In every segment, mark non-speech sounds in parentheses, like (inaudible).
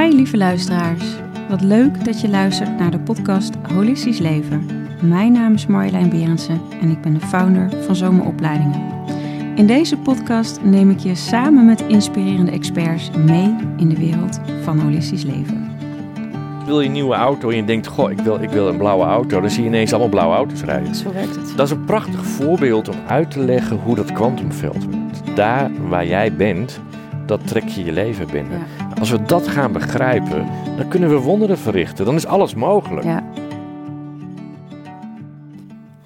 Hi lieve luisteraars. Wat leuk dat je luistert naar de podcast Holistisch Leven. Mijn naam is Marjolein Berensen en ik ben de founder van Zomeropleidingen. In deze podcast neem ik je samen met inspirerende experts mee in de wereld van holistisch leven. Wil je een nieuwe auto en je denkt, goh, ik wil, ik wil een blauwe auto, dan zie je ineens allemaal blauwe auto's rijden. Zo werkt het. Dat is een prachtig voorbeeld om uit te leggen hoe dat kwantumveld werkt. Daar waar jij bent, dat trek je je leven binnen. Ja. Als we dat gaan begrijpen, dan kunnen we wonderen verrichten. Dan is alles mogelijk. Ja.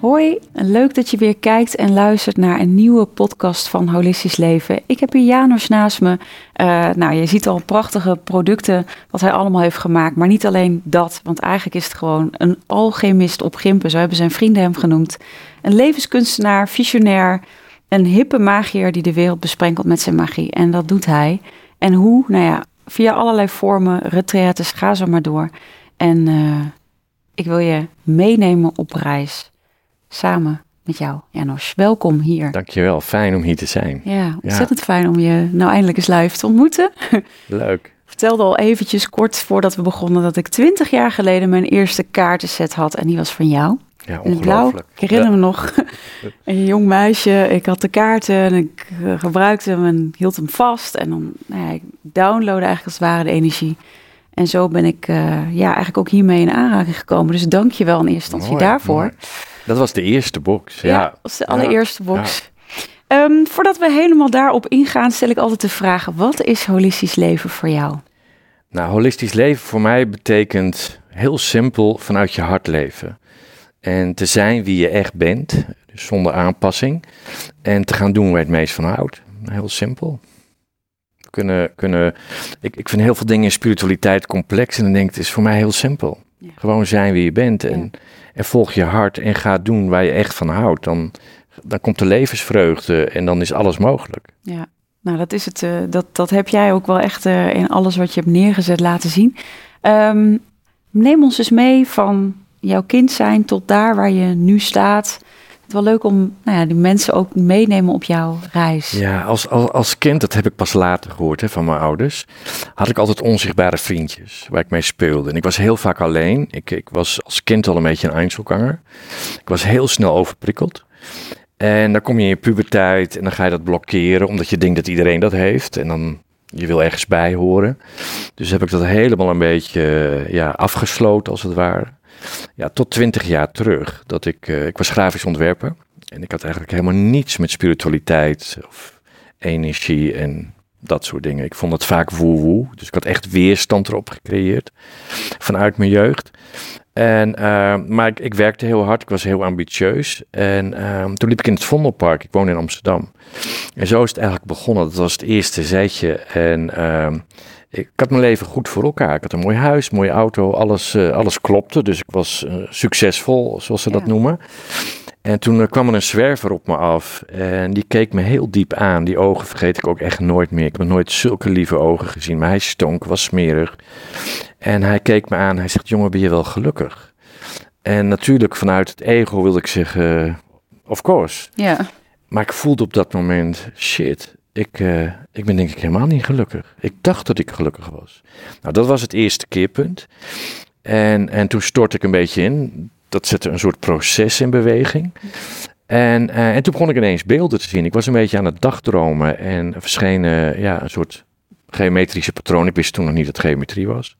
Hoi, leuk dat je weer kijkt en luistert naar een nieuwe podcast van Holistisch Leven. Ik heb hier Janos naast me. Eh, nou, je ziet al prachtige producten wat hij allemaal heeft gemaakt. Maar niet alleen dat, want eigenlijk is het gewoon een alchemist op gimpen. Zo hebben zijn vrienden hem genoemd. Een levenskunstenaar, visionair, een hippe magier die de wereld besprenkelt met zijn magie. En dat doet hij. En hoe? Nou ja, via allerlei vormen, retraites, ga zo maar door. En eh, ik wil je meenemen op reis. Samen met jou, Janos. Welkom hier. Dankjewel, fijn om hier te zijn. Ja, ontzettend fijn om je nou eindelijk eens live te ontmoeten. (laughs) Leuk. Ik vertelde al eventjes kort voordat we begonnen dat ik twintig jaar geleden mijn eerste kaartenset had. En die was van jou. Ja, In het blauw. ongelooflijk. Ik herinner me nog. (laughs) Een jong meisje. Ik had de kaarten en ik eh, gebruikte hem en hield hem vast. En dan nou ja, ik downloadde eigenlijk als het ware de energie. En zo ben ik eh, ja, eigenlijk ook hiermee in aanraking gekomen. Dus dank je wel in eerste instantie Mooi, daarvoor. mooi. Dat was de eerste box. Ja, Ja, dat was de allereerste box. Ehm, voordat we helemaal daarop ingaan, stel ik altijd de vraag: wat is holistisch leven voor jou? Nou, holistisch leven voor mij betekent heel simpel vanuit je hart leven. En te zijn wie je echt bent, dus zonder aanpassing. En te gaan doen waar je het meest van houdt. Heel simpel. We kunnen, kunnen, ik, ik vind heel veel dingen in spiritualiteit complex en dan denk ik, het is voor mij heel simpel. Ja. Gewoon zijn wie je bent en, en volg je hart en ga doen waar je echt van houdt. Dan, dan komt de levensvreugde en dan is alles mogelijk. Ja, nou dat is het. eh, dat, dat heb jij ook wel echt eh, in alles wat je hebt neergezet laten zien. Ehm, neem ons eens mee van jouw kind zijn tot daar waar je nu staat. Het is wel leuk om nou ja, die mensen ook meenemen op jouw reis. Ja, als, als, als kind, dat heb ik pas later gehoord hè, van mijn ouders, had ik altijd onzichtbare vriendjes waar ik mee speelde. En ik was heel vaak alleen. Ik, ik was als kind al een beetje een Einzelganger. Ik was heel snel overprikkeld. En dan kom je in je puberteit en dan ga je dat blokkeren, omdat je denkt dat iedereen dat heeft. En dan, je wil ergens bij horen. Dus heb ik dat helemaal een beetje ja, afgesloten, als het ware. Ja, tot twintig jaar terug. Dat ik, eh, ik was grafisch ontwerper. En ik had eigenlijk helemaal niets met spiritualiteit of energie en dat soort dingen. Ik vond het vaak woe-woe. Dus ik had echt weerstand erop gecreëerd vanuit mijn jeugd. En, eh, maar ik, ik werkte heel hard, ik was heel ambitieus. En eh, toen liep ik in het Vondelpark, ik woon in Amsterdam. En zo is het eigenlijk begonnen. Dat was het eerste zetje. En eh, ik had mijn leven goed voor elkaar. Ik had een mooi huis, mooie auto, alles, eh, alles klopte. Dus ik was eh, succesvol, zoals ze dat noemen. En toen eh, kwam er een zwerver op me af en die keek me heel diep aan. Die ogen vergeet ik ook echt nooit meer. Ik heb nooit zulke lieve ogen gezien, maar hij stonk, was smerig. En hij keek me aan, hij zegt, jongen, ben je wel gelukkig? En natuurlijk vanuit het ego wilde ik zeggen, of course. Ja, Maar ik voelde op dat moment, shit, ik, eh, ik ben denk ik helemaal niet gelukkig. Ik dacht dat ik gelukkig was. Nou, dat was het eerste keerpunt. En, en toen stortte ik een beetje in. Dat zette een soort proces in beweging. En, eh, en toen begon ik ineens beelden te zien. Ik was een beetje aan het dagdromen en er verschenen ja, een soort geometrische patroon. Ik wist toen nog niet dat geometrie was.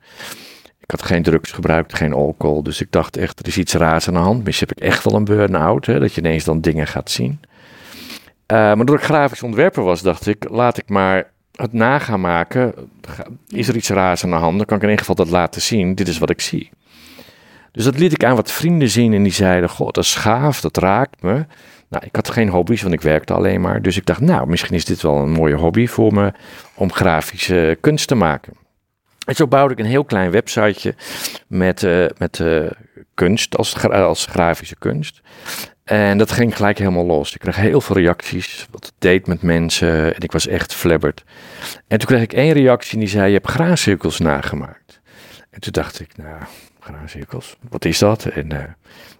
Ik had geen drugs gebruikt, geen alcohol. Dus ik dacht echt, er is iets raars aan de hand. Misschien heb ik echt wel een burn-out, dat je ineens dan dingen gaat zien. Eh, maar doordat ik grafisch ontwerper was, dacht ik, laat ik maar het na gaan maken. Is er iets raars aan de hand? Dan kan ik in ieder geval dat laten zien. Dit is wat ik zie. Dus dat liet ik aan wat vrienden zien en die zeiden, god, dat is gaaf, dat raakt me. Nou, ik had geen hobby's, want ik werkte alleen maar. Dus ik dacht, nou, misschien is dit wel een mooie hobby voor me om grafische kunst te maken. En zo bouwde ik een heel klein websiteje met, eh, met eh, kunst als, als grafische kunst. En dat ging gelijk helemaal los. Ik kreeg heel veel reacties, wat het deed met mensen en ik was echt flabberd. En toen kreeg ik één reactie en die zei, je hebt graancirkels nagemaakt. En toen dacht ik, nou, graancirkels, wat is dat? En eh,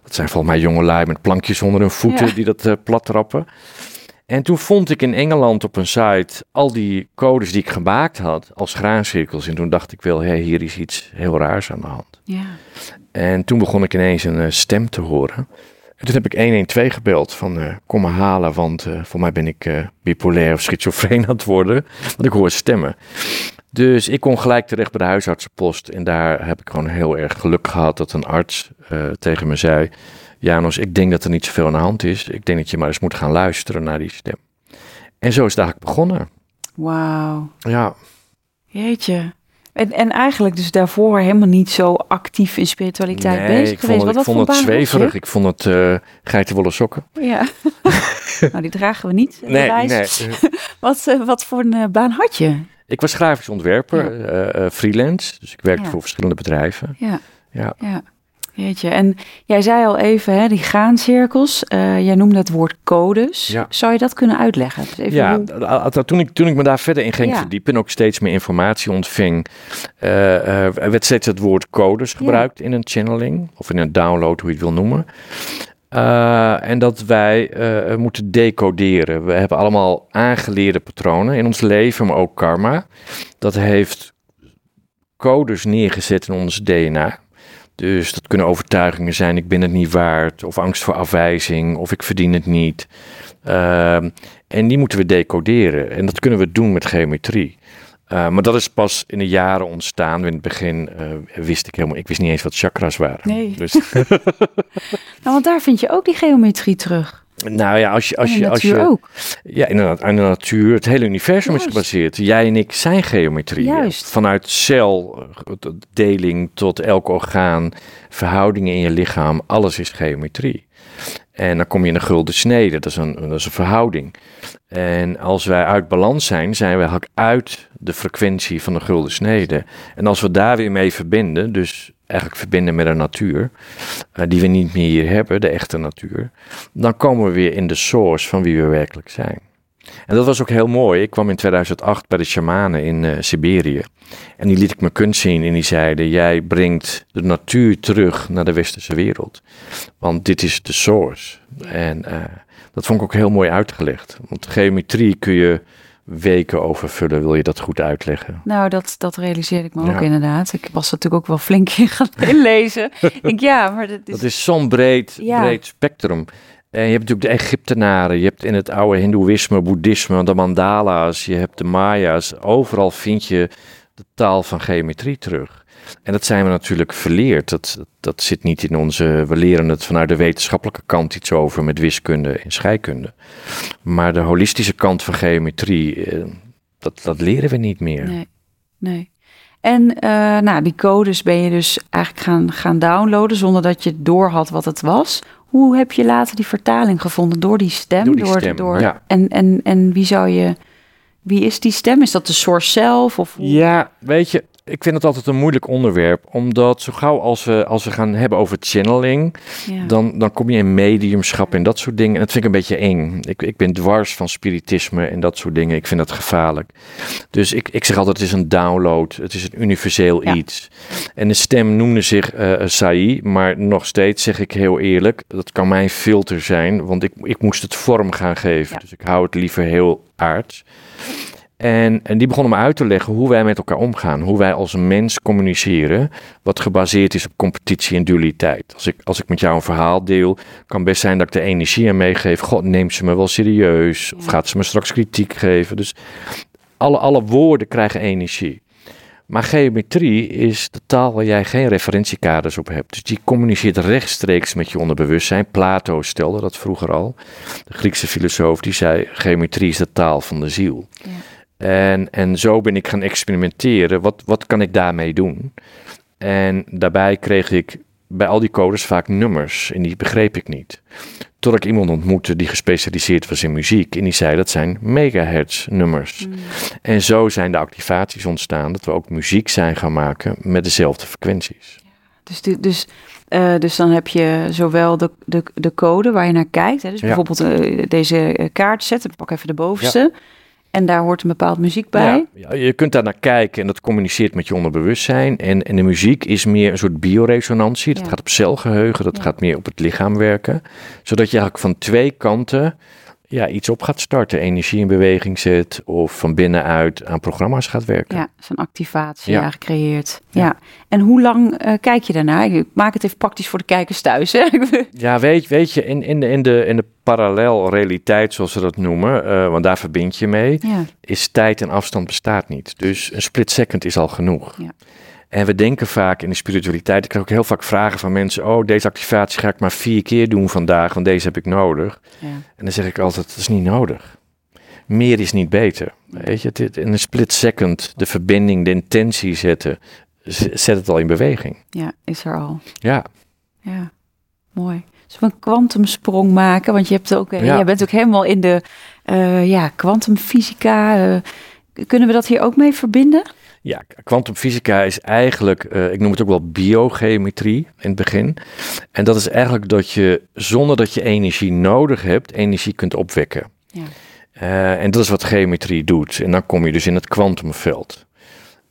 dat zijn volgens mij jonge lui met plankjes onder hun voeten Ja. die dat eh, plat trappen. En toen vond ik in Engeland op een site al die codes die ik gemaakt had als graancirkels. En toen dacht ik wel, hé, hier is iets heel raars aan de hand. Ja. En toen begon ik ineens een eh, stem te horen. En toen heb ik 112 gebeld van eh, kom me halen, want eh, voor mij ben ik eh, bipolair of schizofreen (laughs) aan het worden. Want ik hoor stemmen. Dus ik kon gelijk terecht bij de huisartsenpost. En daar heb ik gewoon heel erg geluk gehad dat een arts tegen me zei... Janos, ik denk dat er niet zoveel aan de hand is. Ik denk dat je maar eens moet gaan luisteren naar die stem. En zo is het eigenlijk begonnen. Wauw. Ja, Jeetje. En, en eigenlijk dus daarvoor helemaal niet zo actief in spiritualiteit bezig ik geweest. vond het, ik Wat, vond wat het zweverig. Ik vond het eh geitenwolle sokken. Ja. (laughs) nou, die dragen we niet. Nee, nee. (laughs) Wat, eh, wat voor een eh, baan had je? Ik was grafisch ontwerper, freelance. Dus ik werkte Ja. voor verschillende bedrijven. Ja, Ja. ja. Jeetje. En jij zei al even, hè, die graancirkels. Eh, jij noemde het woord codes. Ja. Zou je dat kunnen uitleggen? Dus even Ja, hoe- toen ik, toen ik me daar verder in ging Ja. verdiepen en ook steeds meer informatie ontving, eh, eh, er werd steeds het woord codes gebruikt in een channeling of in een download, hoe je het wil noemen. En dat wij moeten decoderen. We hebben allemaal aangeleerde patronen in ons leven, maar ook karma. Dat heeft codes neergezet in ons DNA. Dus dat kunnen overtuigingen zijn, ik ben het niet waard, of angst voor afwijzing, of ik verdien het niet. Ehm, en die moeten we decoderen. En dat kunnen we doen met geometrie. Eh, maar dat is pas in de jaren ontstaan. In het begin eh, wist ik helemaal, ik wist niet eens wat chakras waren. Nee. Dus, (laughs) Nou, want daar vind je ook die geometrie terug. Nou ja, als je, als je, als je, ook. ja, inderdaad, aan de natuur, het hele universum is gebaseerd. Jij en ik zijn geometrie. Juist. Vanuit celdeling tot elk orgaan, verhoudingen in je lichaam, alles is geometrie. En dan kom je in een gulden snede, dat is een, dat is een verhouding. En als wij uit balans zijn, zijn we eigenlijk uit de frequentie van de gulden snede. En als we daar weer mee verbinden, dus eigenlijk verbinden met de natuur, eh, die we niet meer hier hebben, de echte natuur, dan komen we weer in de source van wie we werkelijk zijn. En dat was ook heel mooi. Ik kwam in 2008 bij de shamanen in eh, Siberië. En die liet ik mijn kunst zien en die zeiden: Jij brengt de natuur terug naar de westerse wereld. Want dit is de source. En eh, dat vond ik ook heel mooi uitgelegd. Want geometrie kun je weken over vullen, wil je dat goed uitleggen. Nou, dat, dat realiseerde ik me ook inderdaad. Ik was natuurlijk ook wel flink in (laughs) gaan inlezen. ik ja, maar dat is... Dat is zo'n breed, Ja. breed spectrum. En je hebt natuurlijk de Egyptenaren, je hebt in het oude Hindoeïsme, Boeddhisme, de mandala's, je hebt de Maya's. Overal vind je de taal van geometrie terug. En dat zijn we natuurlijk verleerd. Dat, dat, dat zit niet in onze. We leren het vanuit de wetenschappelijke kant iets over met wiskunde en scheikunde. Maar de holistische kant van geometrie, eh, dat, dat leren we niet meer. Nee, nee. En eh, nou, die codes ben je dus eigenlijk gaan, gaan downloaden zonder dat je door had wat het was. Hoe heb je later die vertaling gevonden? Door die stem? Door die stem, ja. En, en, en wie zou je... Wie is die stem? Is dat de source zelf? Of? Ja, weet je, ik vind het altijd een moeilijk onderwerp. Omdat zo gauw als we, als we gaan hebben over channeling, Ja. dan, dan kom je in mediumschap en dat soort dingen. En dat vind ik een beetje eng. Ik, ik ben dwars van spiritisme en dat soort dingen. Ik vind dat gevaarlijk. Dus ik, ik zeg altijd, het is een download. Het is een universeel Ja. iets. En de stem noemde zich eh Sai, maar nog steeds zeg ik heel eerlijk, dat kan mijn filter zijn, want ik, ik moest het vorm gaan geven. Ja. Dus ik hou het liever heel aards. En, en die begonnen me uit te leggen hoe wij met elkaar omgaan. Hoe wij als mens communiceren. Wat gebaseerd is op competitie en dualiteit. Als ik, als ik met jou een verhaal deel, kan best zijn dat ik de energie aan meegeef. God, neemt ze me wel serieus? Of gaat ze me straks kritiek geven? Dus alle, alle woorden krijgen energie. Maar geometrie is de taal waar jij geen referentiekaders op hebt. Dus die communiceert rechtstreeks met je onderbewustzijn. Plato stelde dat vroeger al. De Griekse filosoof die zei: geometrie is de taal van de ziel. Ja. En, en zo ben ik gaan experimenteren. Wat, wat kan ik daarmee doen? En daarbij kreeg ik bij al die codes vaak nummers. En die begreep ik niet. Tot ik iemand ontmoette die gespecialiseerd was in muziek. En die zei dat zijn megahertz nummers. Mm. En zo zijn de activaties ontstaan. Dat we ook muziek zijn gaan maken met dezelfde frequenties. Dus, dus, eh, dus dan heb je zowel de, de, de code waar je naar kijkt. Hè? Dus Ja. bijvoorbeeld eh, deze eh, kaart zetten. Ik pak even de bovenste. En daar hoort een bepaald muziek bij. Ja, je kunt daar naar kijken en dat communiceert met je onderbewustzijn. En, en de muziek is meer een soort bioresonantie. Dat Ja. gaat op celgeheugen, dat Ja. gaat meer op het lichaam werken. Zodat je eigenlijk van twee kanten ja, iets op gaat starten, energie in beweging zet of van binnenuit aan programma's gaat werken. Ja, zo'n activatie ja. creëert. Ja. En hoe lang eh, kijk je daarnaar? Ik maak het even praktisch voor de kijkers thuis. Hè? (laughs) ja, weet, weet je, in, in, de, in, de, in de parallelrealiteit, zoals ze dat noemen, uh, want daar verbind je mee, is tijd en afstand bestaat niet. Dus een split second is al genoeg. Ja. En we denken vaak in de spiritualiteit, ik krijg ook heel vaak vragen van mensen, oh deze activatie ga ik maar vier keer doen vandaag, want deze heb ik nodig. Ja. En dan zeg ik altijd, dat is niet nodig. Meer is niet beter. Weet je, in een split second de verbinding, de intentie zetten, zet het al in beweging. Ja, is er al. Ja. Ja, mooi. Zullen we een kwantumsprong maken? Want je hebt ook, ja. jij bent ook helemaal in de uh, ja, kwantumfysica. Uh, kunnen we dat hier ook mee verbinden? Ja, kwantumfysica is eigenlijk, uh, ik noem het ook wel biogeometrie in het begin. En dat is eigenlijk dat je zonder dat je energie nodig hebt, energie kunt opwekken. Ja. Uh, en dat is wat geometrie doet. En dan kom je dus in het kwantumveld.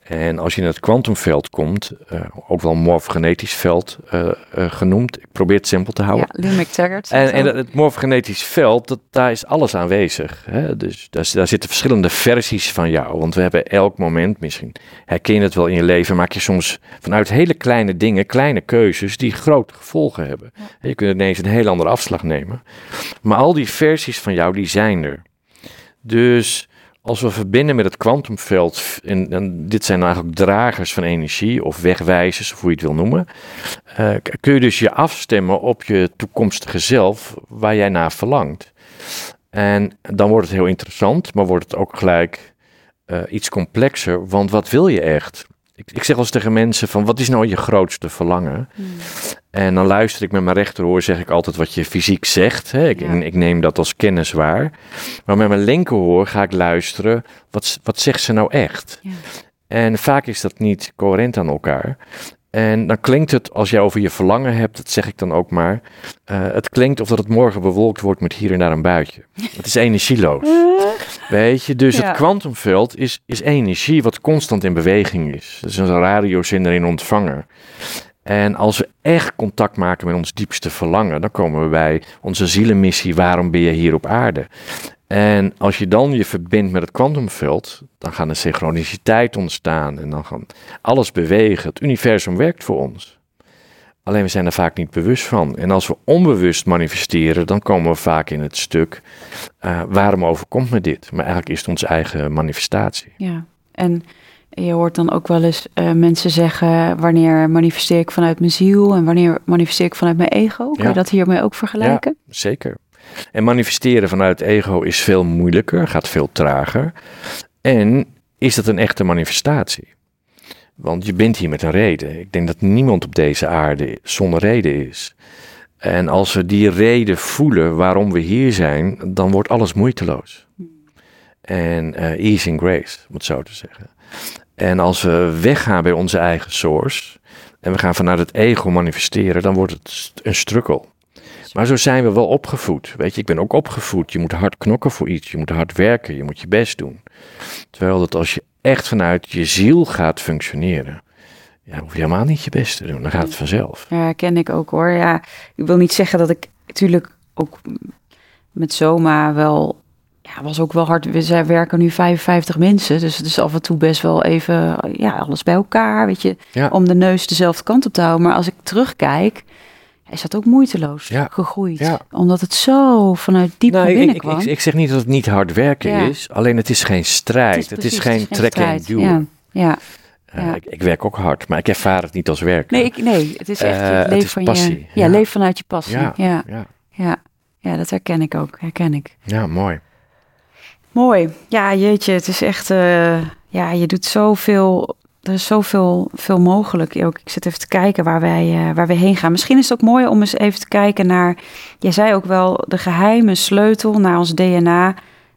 En als je in het kwantumveld komt, uh, ook wel morfogenetisch veld uh, uh, genoemd. Ik probeer het simpel te houden. Ja, Lou Taggart. En, en het morfogenetisch veld, dat, daar is alles aanwezig. Hè? Dus daar, daar, zitten verschillende versies van jou. Want we hebben elk moment, misschien herken je het wel in je leven, maak je soms vanuit hele kleine dingen, kleine keuzes die grote gevolgen hebben. Ja. Je kunt ineens een heel andere afslag nemen. Maar al die versies van jou, die zijn er. Dus als we verbinden met het kwantumveld, en, dit zijn eigenlijk dragers van energie of wegwijzers, of hoe je het wil noemen, uh, kun je dus je afstemmen op je toekomstige zelf waar jij naar verlangt. En dan wordt het heel interessant, maar wordt het ook gelijk uh, iets complexer, want wat wil je echt? Ik, ik zeg wel eens tegen mensen van, wat is nou je grootste verlangen? Hmm. En dan luister ik met mijn rechterhoor, zeg ik altijd wat je fysiek zegt. Hè? Ik, ik, neem dat als kennis waar. Maar met mijn linkerhoor ga ik luisteren, wat, wat zegt ze nou echt? Ja. En vaak is dat niet coherent aan elkaar. En dan klinkt het, als jij over je verlangen hebt, dat zeg ik dan ook maar, uh, het klinkt of dat het morgen bewolkt wordt met hier en daar een buitje. Het is energieloos. (laughs) Weet je, dus het kwantumveld is, is energie wat constant in beweging is. Dat is een radiozender in ontvanger. En als we echt contact maken met ons diepste verlangen, dan komen we bij onze zielenmissie. Waarom ben je hier op aarde? En als je dan je verbindt met het kwantumveld, dan gaan er synchroniciteit ontstaan en dan gaan alles bewegen. Het universum werkt voor ons. Alleen we zijn er vaak niet bewust van. En als we onbewust manifesteren, dan komen we vaak in het stuk, uh, waarom overkomt me dit? Maar eigenlijk is het onze eigen manifestatie. Ja, en je hoort dan ook wel eens uh, mensen zeggen: wanneer manifesteer ik vanuit mijn ziel en wanneer manifesteer ik vanuit mijn ego? Kun je dat hiermee ook vergelijken? Ja, zeker. En manifesteren vanuit ego is veel moeilijker, gaat veel trager. En is dat een echte manifestatie? Want je bent hier met een reden. Ik denk dat niemand op deze aarde zonder reden is. En als we die reden voelen waarom we hier zijn, dan wordt alles moeiteloos. En uh, ease and grace, om het zo te zeggen. En als we weggaan bij onze eigen source en we gaan vanuit het ego manifesteren, dan wordt het een struggle. Maar zo zijn we wel opgevoed. Weet je, ik ben ook opgevoed. Je moet hard knokken voor iets. Je moet hard werken. Je moet je best doen. Terwijl dat als je echt vanuit je ziel gaat functioneren, ja, hoef je helemaal niet je best te doen. Dan gaat het vanzelf. Ja, ken ik ook hoor. Ja, ik wil niet zeggen dat ik natuurlijk ook met Soma wel ja, was ook wel hard. We werken nu 55 mensen, dus het is af en toe best wel even ja, alles bij elkaar, weet je, om de neus dezelfde kant op te houden. Maar als ik terugkijk, is dat ook moeiteloos gegroeid. Omdat het zo vanuit diep nou, binnenkwam. Ik, ik, ik, zeg niet dat het niet hard werken is, alleen het is geen strijd. Het is, geen trekken en duwen. Ja. Uh, ik, ik, werk ook hard, maar ik ervaar het niet als werk. Nee, ik, nee het is echt uh, het van passie. Je, ja, leef vanuit je passie. Ja, ja. Ja. ja, dat herken ik ook. Herken ik. Ja, mooi. Mooi. Ja, jeetje, het is echt... Uh, ja, je doet zoveel er is zoveel veel mogelijk. Ook, ik zit even te kijken waar wij, uh, waar we heen gaan. Misschien is het ook mooi om eens even te kijken naar. Jij zei ook wel, de geheime sleutel naar ons DNA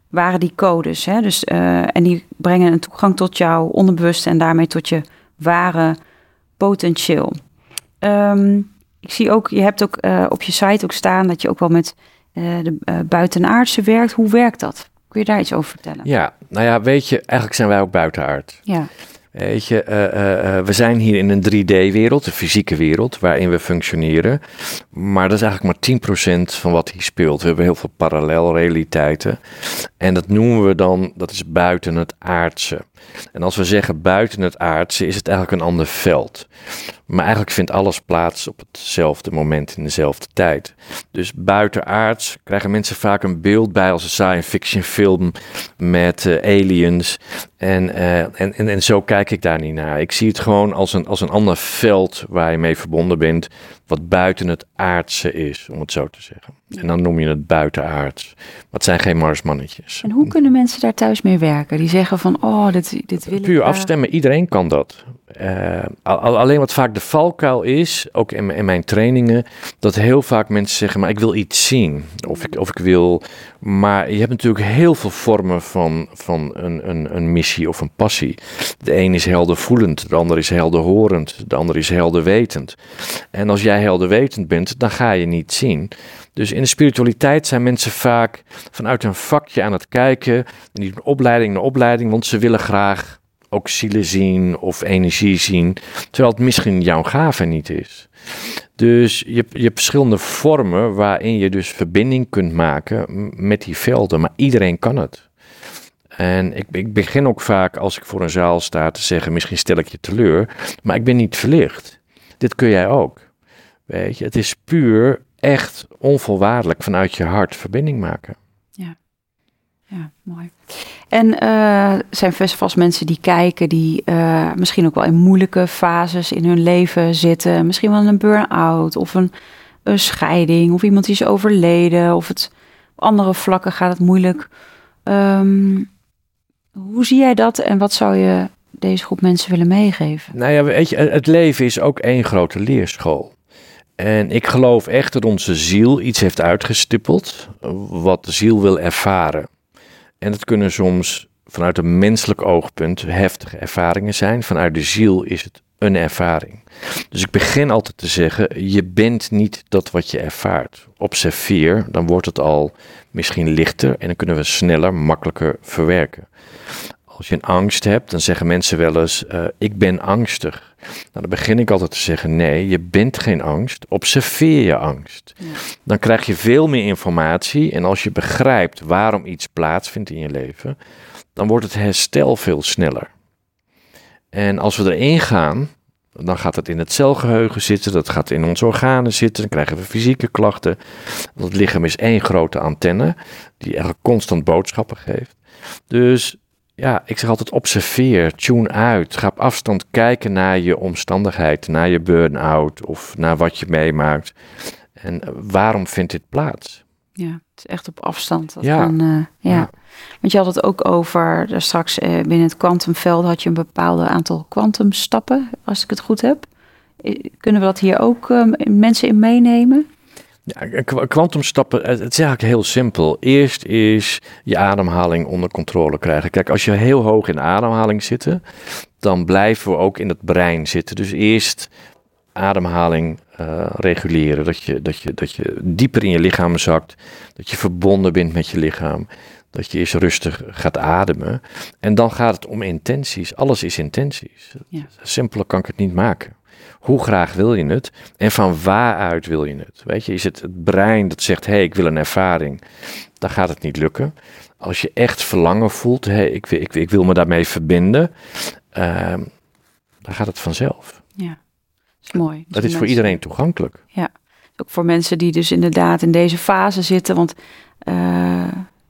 waren die codes. Hè? Dus, uh, en die brengen een toegang tot jouw onderbewuste en daarmee tot je ware potentieel. Um, ik zie ook, je hebt ook uh, op je site ook staan dat je ook wel met de buitenaardse werkt. Hoe werkt dat? Kun je daar iets over vertellen? Ja, nou ja, weet je, eigenlijk zijn wij ook buitenaard. Ja. Weet je, eh, eh, eh, we zijn hier in een 3D-wereld, een fysieke wereld, waarin we functioneren. Maar dat is eigenlijk maar 10% van wat hier speelt. We hebben heel veel parallelrealiteiten. En dat noemen we dan, dat is buiten het aardse. En als we zeggen buiten het aardse, is het eigenlijk een ander veld. Maar eigenlijk vindt alles plaats op hetzelfde moment in dezelfde tijd. Dus buitenaards krijgen mensen vaak een beeld bij als een science fiction film met uh, aliens. En, uh, en, en, en zo kijk ik daar niet naar. Ik zie het gewoon als een, als een ander veld waar je mee verbonden bent, wat buiten het aardse is, om het zo te zeggen. En dan noem je het buitenaards. Maar het zijn geen marsmannetjes. En hoe kunnen mensen daar thuis mee werken? Die zeggen van, oh, dit, dit wil Puur ik... afstemmen, iedereen kan dat. Uh, alleen wat vaak de valkuil is, ook in, in, mijn trainingen, dat heel vaak mensen zeggen, maar ik wil iets zien. Of ik, of ik wil, maar je hebt natuurlijk heel veel vormen van, van een, een, een missie of een passie. De een is heldervoelend, de ander is helderhorend, de ander is helderwetend. En als jij helderwetend bent, dan ga je niet zien. Dus in de spiritualiteit zijn mensen vaak vanuit een vakje aan het kijken, niet van opleiding naar opleiding, want ze willen graag ook zielen zien of energie zien, terwijl het misschien jouw gave niet is. Dus je, je hebt verschillende vormen waarin je dus verbinding kunt maken met die velden, maar iedereen kan het. En ik, ik begin ook vaak als ik voor een zaal sta te zeggen, misschien stel ik je teleur, maar ik ben niet verlicht. Dit kun jij ook. Weet je, het is puur echt onvoorwaardelijk vanuit je hart verbinding maken. Ja, mooi. En uh, zijn vast mensen die kijken, die uh, misschien ook wel in moeilijke fases in hun leven zitten. Misschien wel een burn-out of een, een, scheiding of iemand die is overleden. Of het, op andere vlakken gaat het moeilijk. Um, hoe zie jij dat en wat zou je deze groep mensen willen meegeven? Nou ja, weet je, het leven is ook één grote leerschool. En ik geloof echt dat onze ziel iets heeft uitgestippeld wat de ziel wil ervaren. En het kunnen soms vanuit een menselijk oogpunt heftige ervaringen zijn. Vanuit de ziel is het een ervaring. Dus ik begin altijd te zeggen: je bent niet dat wat je ervaart. Observeer, dan wordt het al misschien lichter en dan kunnen we sneller, makkelijker verwerken. Als je een angst hebt, dan zeggen mensen wel eens: uh, Ik ben angstig. Nou, dan begin ik altijd te zeggen: Nee, je bent geen angst. Observeer je angst. Ja. Dan krijg je veel meer informatie. En als je begrijpt waarom iets plaatsvindt in je leven, dan wordt het herstel veel sneller. En als we erin gaan, dan gaat het in het celgeheugen zitten, dat gaat in onze organen zitten, dan krijgen we fysieke klachten. Het lichaam is één grote antenne die eigenlijk constant boodschappen geeft. Dus ja, ik zeg altijd observeer, tune uit, ga op afstand kijken naar je omstandigheid, naar je burn-out of naar wat je meemaakt. En waarom vindt dit plaats? Ja, het is echt op afstand. Dat ja. uh, ja. Want je had het ook over, daar straks uh, binnen het kwantumveld had je een bepaald aantal kwantumstappen, als ik het goed heb. Kunnen we dat hier ook uh, mensen in meenemen? Ja, kwantumstappen, het is eigenlijk heel simpel. Eerst is je ademhaling onder controle krijgen. Kijk, als je heel hoog in ademhaling zit, dan blijven we ook in het brein zitten. Dus eerst ademhaling uh, reguleren. Dat je, dat, je, dat je dieper in je lichaam zakt. Dat je verbonden bent met je lichaam. Dat je eerst rustig gaat ademen. En dan gaat het om intenties. Alles is intenties. Ja. Simpeler kan ik het niet maken. Hoe graag wil je het? En van waaruit wil je het? Weet je, is het het brein dat zegt: hé, hey, ik wil een ervaring? Dan gaat het niet lukken. Als je echt verlangen voelt, hé, hey, ik, ik, ik, wil me daarmee verbinden, uh, dan gaat het vanzelf. Ja, dat is mooi. Dat, is voor iedereen toegankelijk. Ja, ook voor mensen die dus inderdaad in deze fase zitten. Want uh,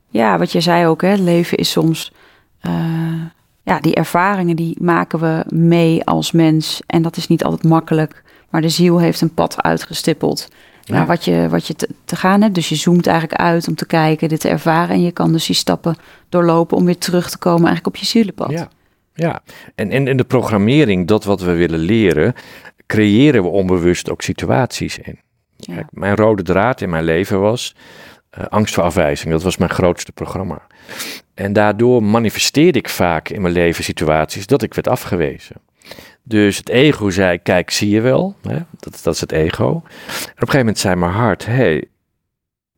ja, wat je zei ook, hè, leven is soms. Uh, ja, die ervaringen die maken we mee als mens. En dat is niet altijd makkelijk. Maar de ziel heeft een pad uitgestippeld. Ja. wat je, wat je te, te, gaan hebt. Dus je zoomt eigenlijk uit om te kijken, dit te ervaren. En je kan dus die stappen doorlopen om weer terug te komen eigenlijk op je zielenpad. Ja, ja. En, en in de programmering, dat wat we willen leren, creëren we onbewust ook situaties in. Kijk, mijn rode draad in mijn leven was uh, angst voor afwijzing. Dat was mijn grootste programma. En daardoor manifesteerde ik vaak in mijn leven situaties dat ik werd afgewezen. Dus het ego zei, kijk, zie je wel, hè? Dat, dat is het ego. En op een gegeven moment zei mijn hart, hé, hey,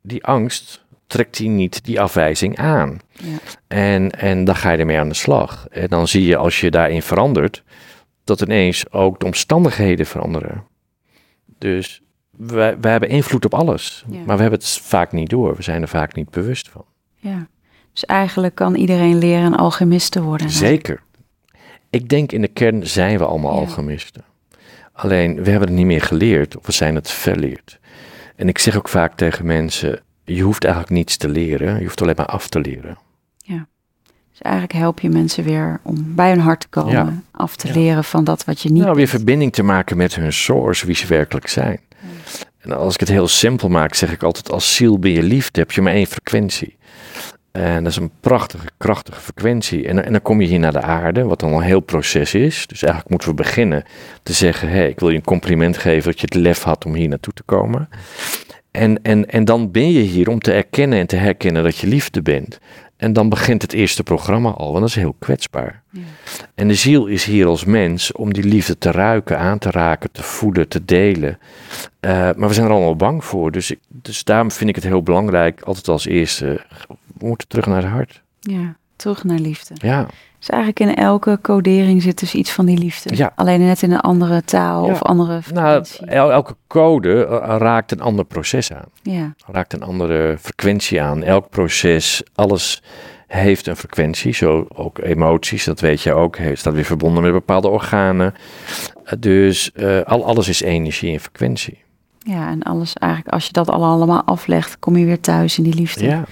die angst, trekt hij niet die afwijzing aan. Ja. En, en dan ga je ermee aan de slag. En dan zie je als je daarin verandert, dat ineens ook de omstandigheden veranderen. Dus wij, wij hebben invloed op alles, Ja. maar we hebben het vaak niet door. We zijn er vaak niet bewust van. ja. Dus eigenlijk kan iedereen leren een alchemist te worden. Zeker. Ik denk in de kern zijn we allemaal Ja. alchemisten. Alleen we hebben het niet meer geleerd of we zijn het verleerd. En ik zeg ook vaak tegen mensen: je hoeft eigenlijk niets te leren, je hoeft alleen maar af te leren. Dus eigenlijk help je mensen weer om bij hun hart te komen. Ja. Af te Ja. leren van dat wat je niet Nou, weer bent. verbinding te maken met hun source, wie ze werkelijk zijn. En als ik het heel simpel maak, zeg ik altijd: als ziel ben je liefde, heb je maar één frequentie. En dat is een prachtige, krachtige frequentie. En, en dan kom je hier naar de aarde, wat dan een heel proces is. Dus eigenlijk moeten we beginnen te zeggen: hé, hey, ik wil je een compliment geven dat je het lef had om hier naartoe te komen. En, en, en dan ben je hier om te erkennen en te herkennen dat je liefde bent. En dan begint het eerste programma al, want dat is heel kwetsbaar. Ja. En de ziel is hier als mens om die liefde te ruiken, aan te raken, te voeden, te delen. Eh, maar we zijn er allemaal bang voor. Dus, ik, dus daarom vind ik het heel belangrijk, altijd als eerste, we moeten terug naar het hart. Ja, terug naar liefde. Ja, Dus eigenlijk in elke codering zit dus iets van die liefde. Ja. Alleen net in een andere taal Ja. of andere nou, frequentie. el- elke code eh, raakt een ander proces aan. ja, raakt een andere frequentie aan. Elk proces, alles heeft een frequentie. Zo ook emoties, dat weet je ook, heeft- staat weer verbonden met bepaalde organen. Eh, Dus eh, al, alles is energie en frequentie. ja, en alles eigenlijk, als je dat al allemaal aflegt, kom je weer thuis in die liefde. Ja,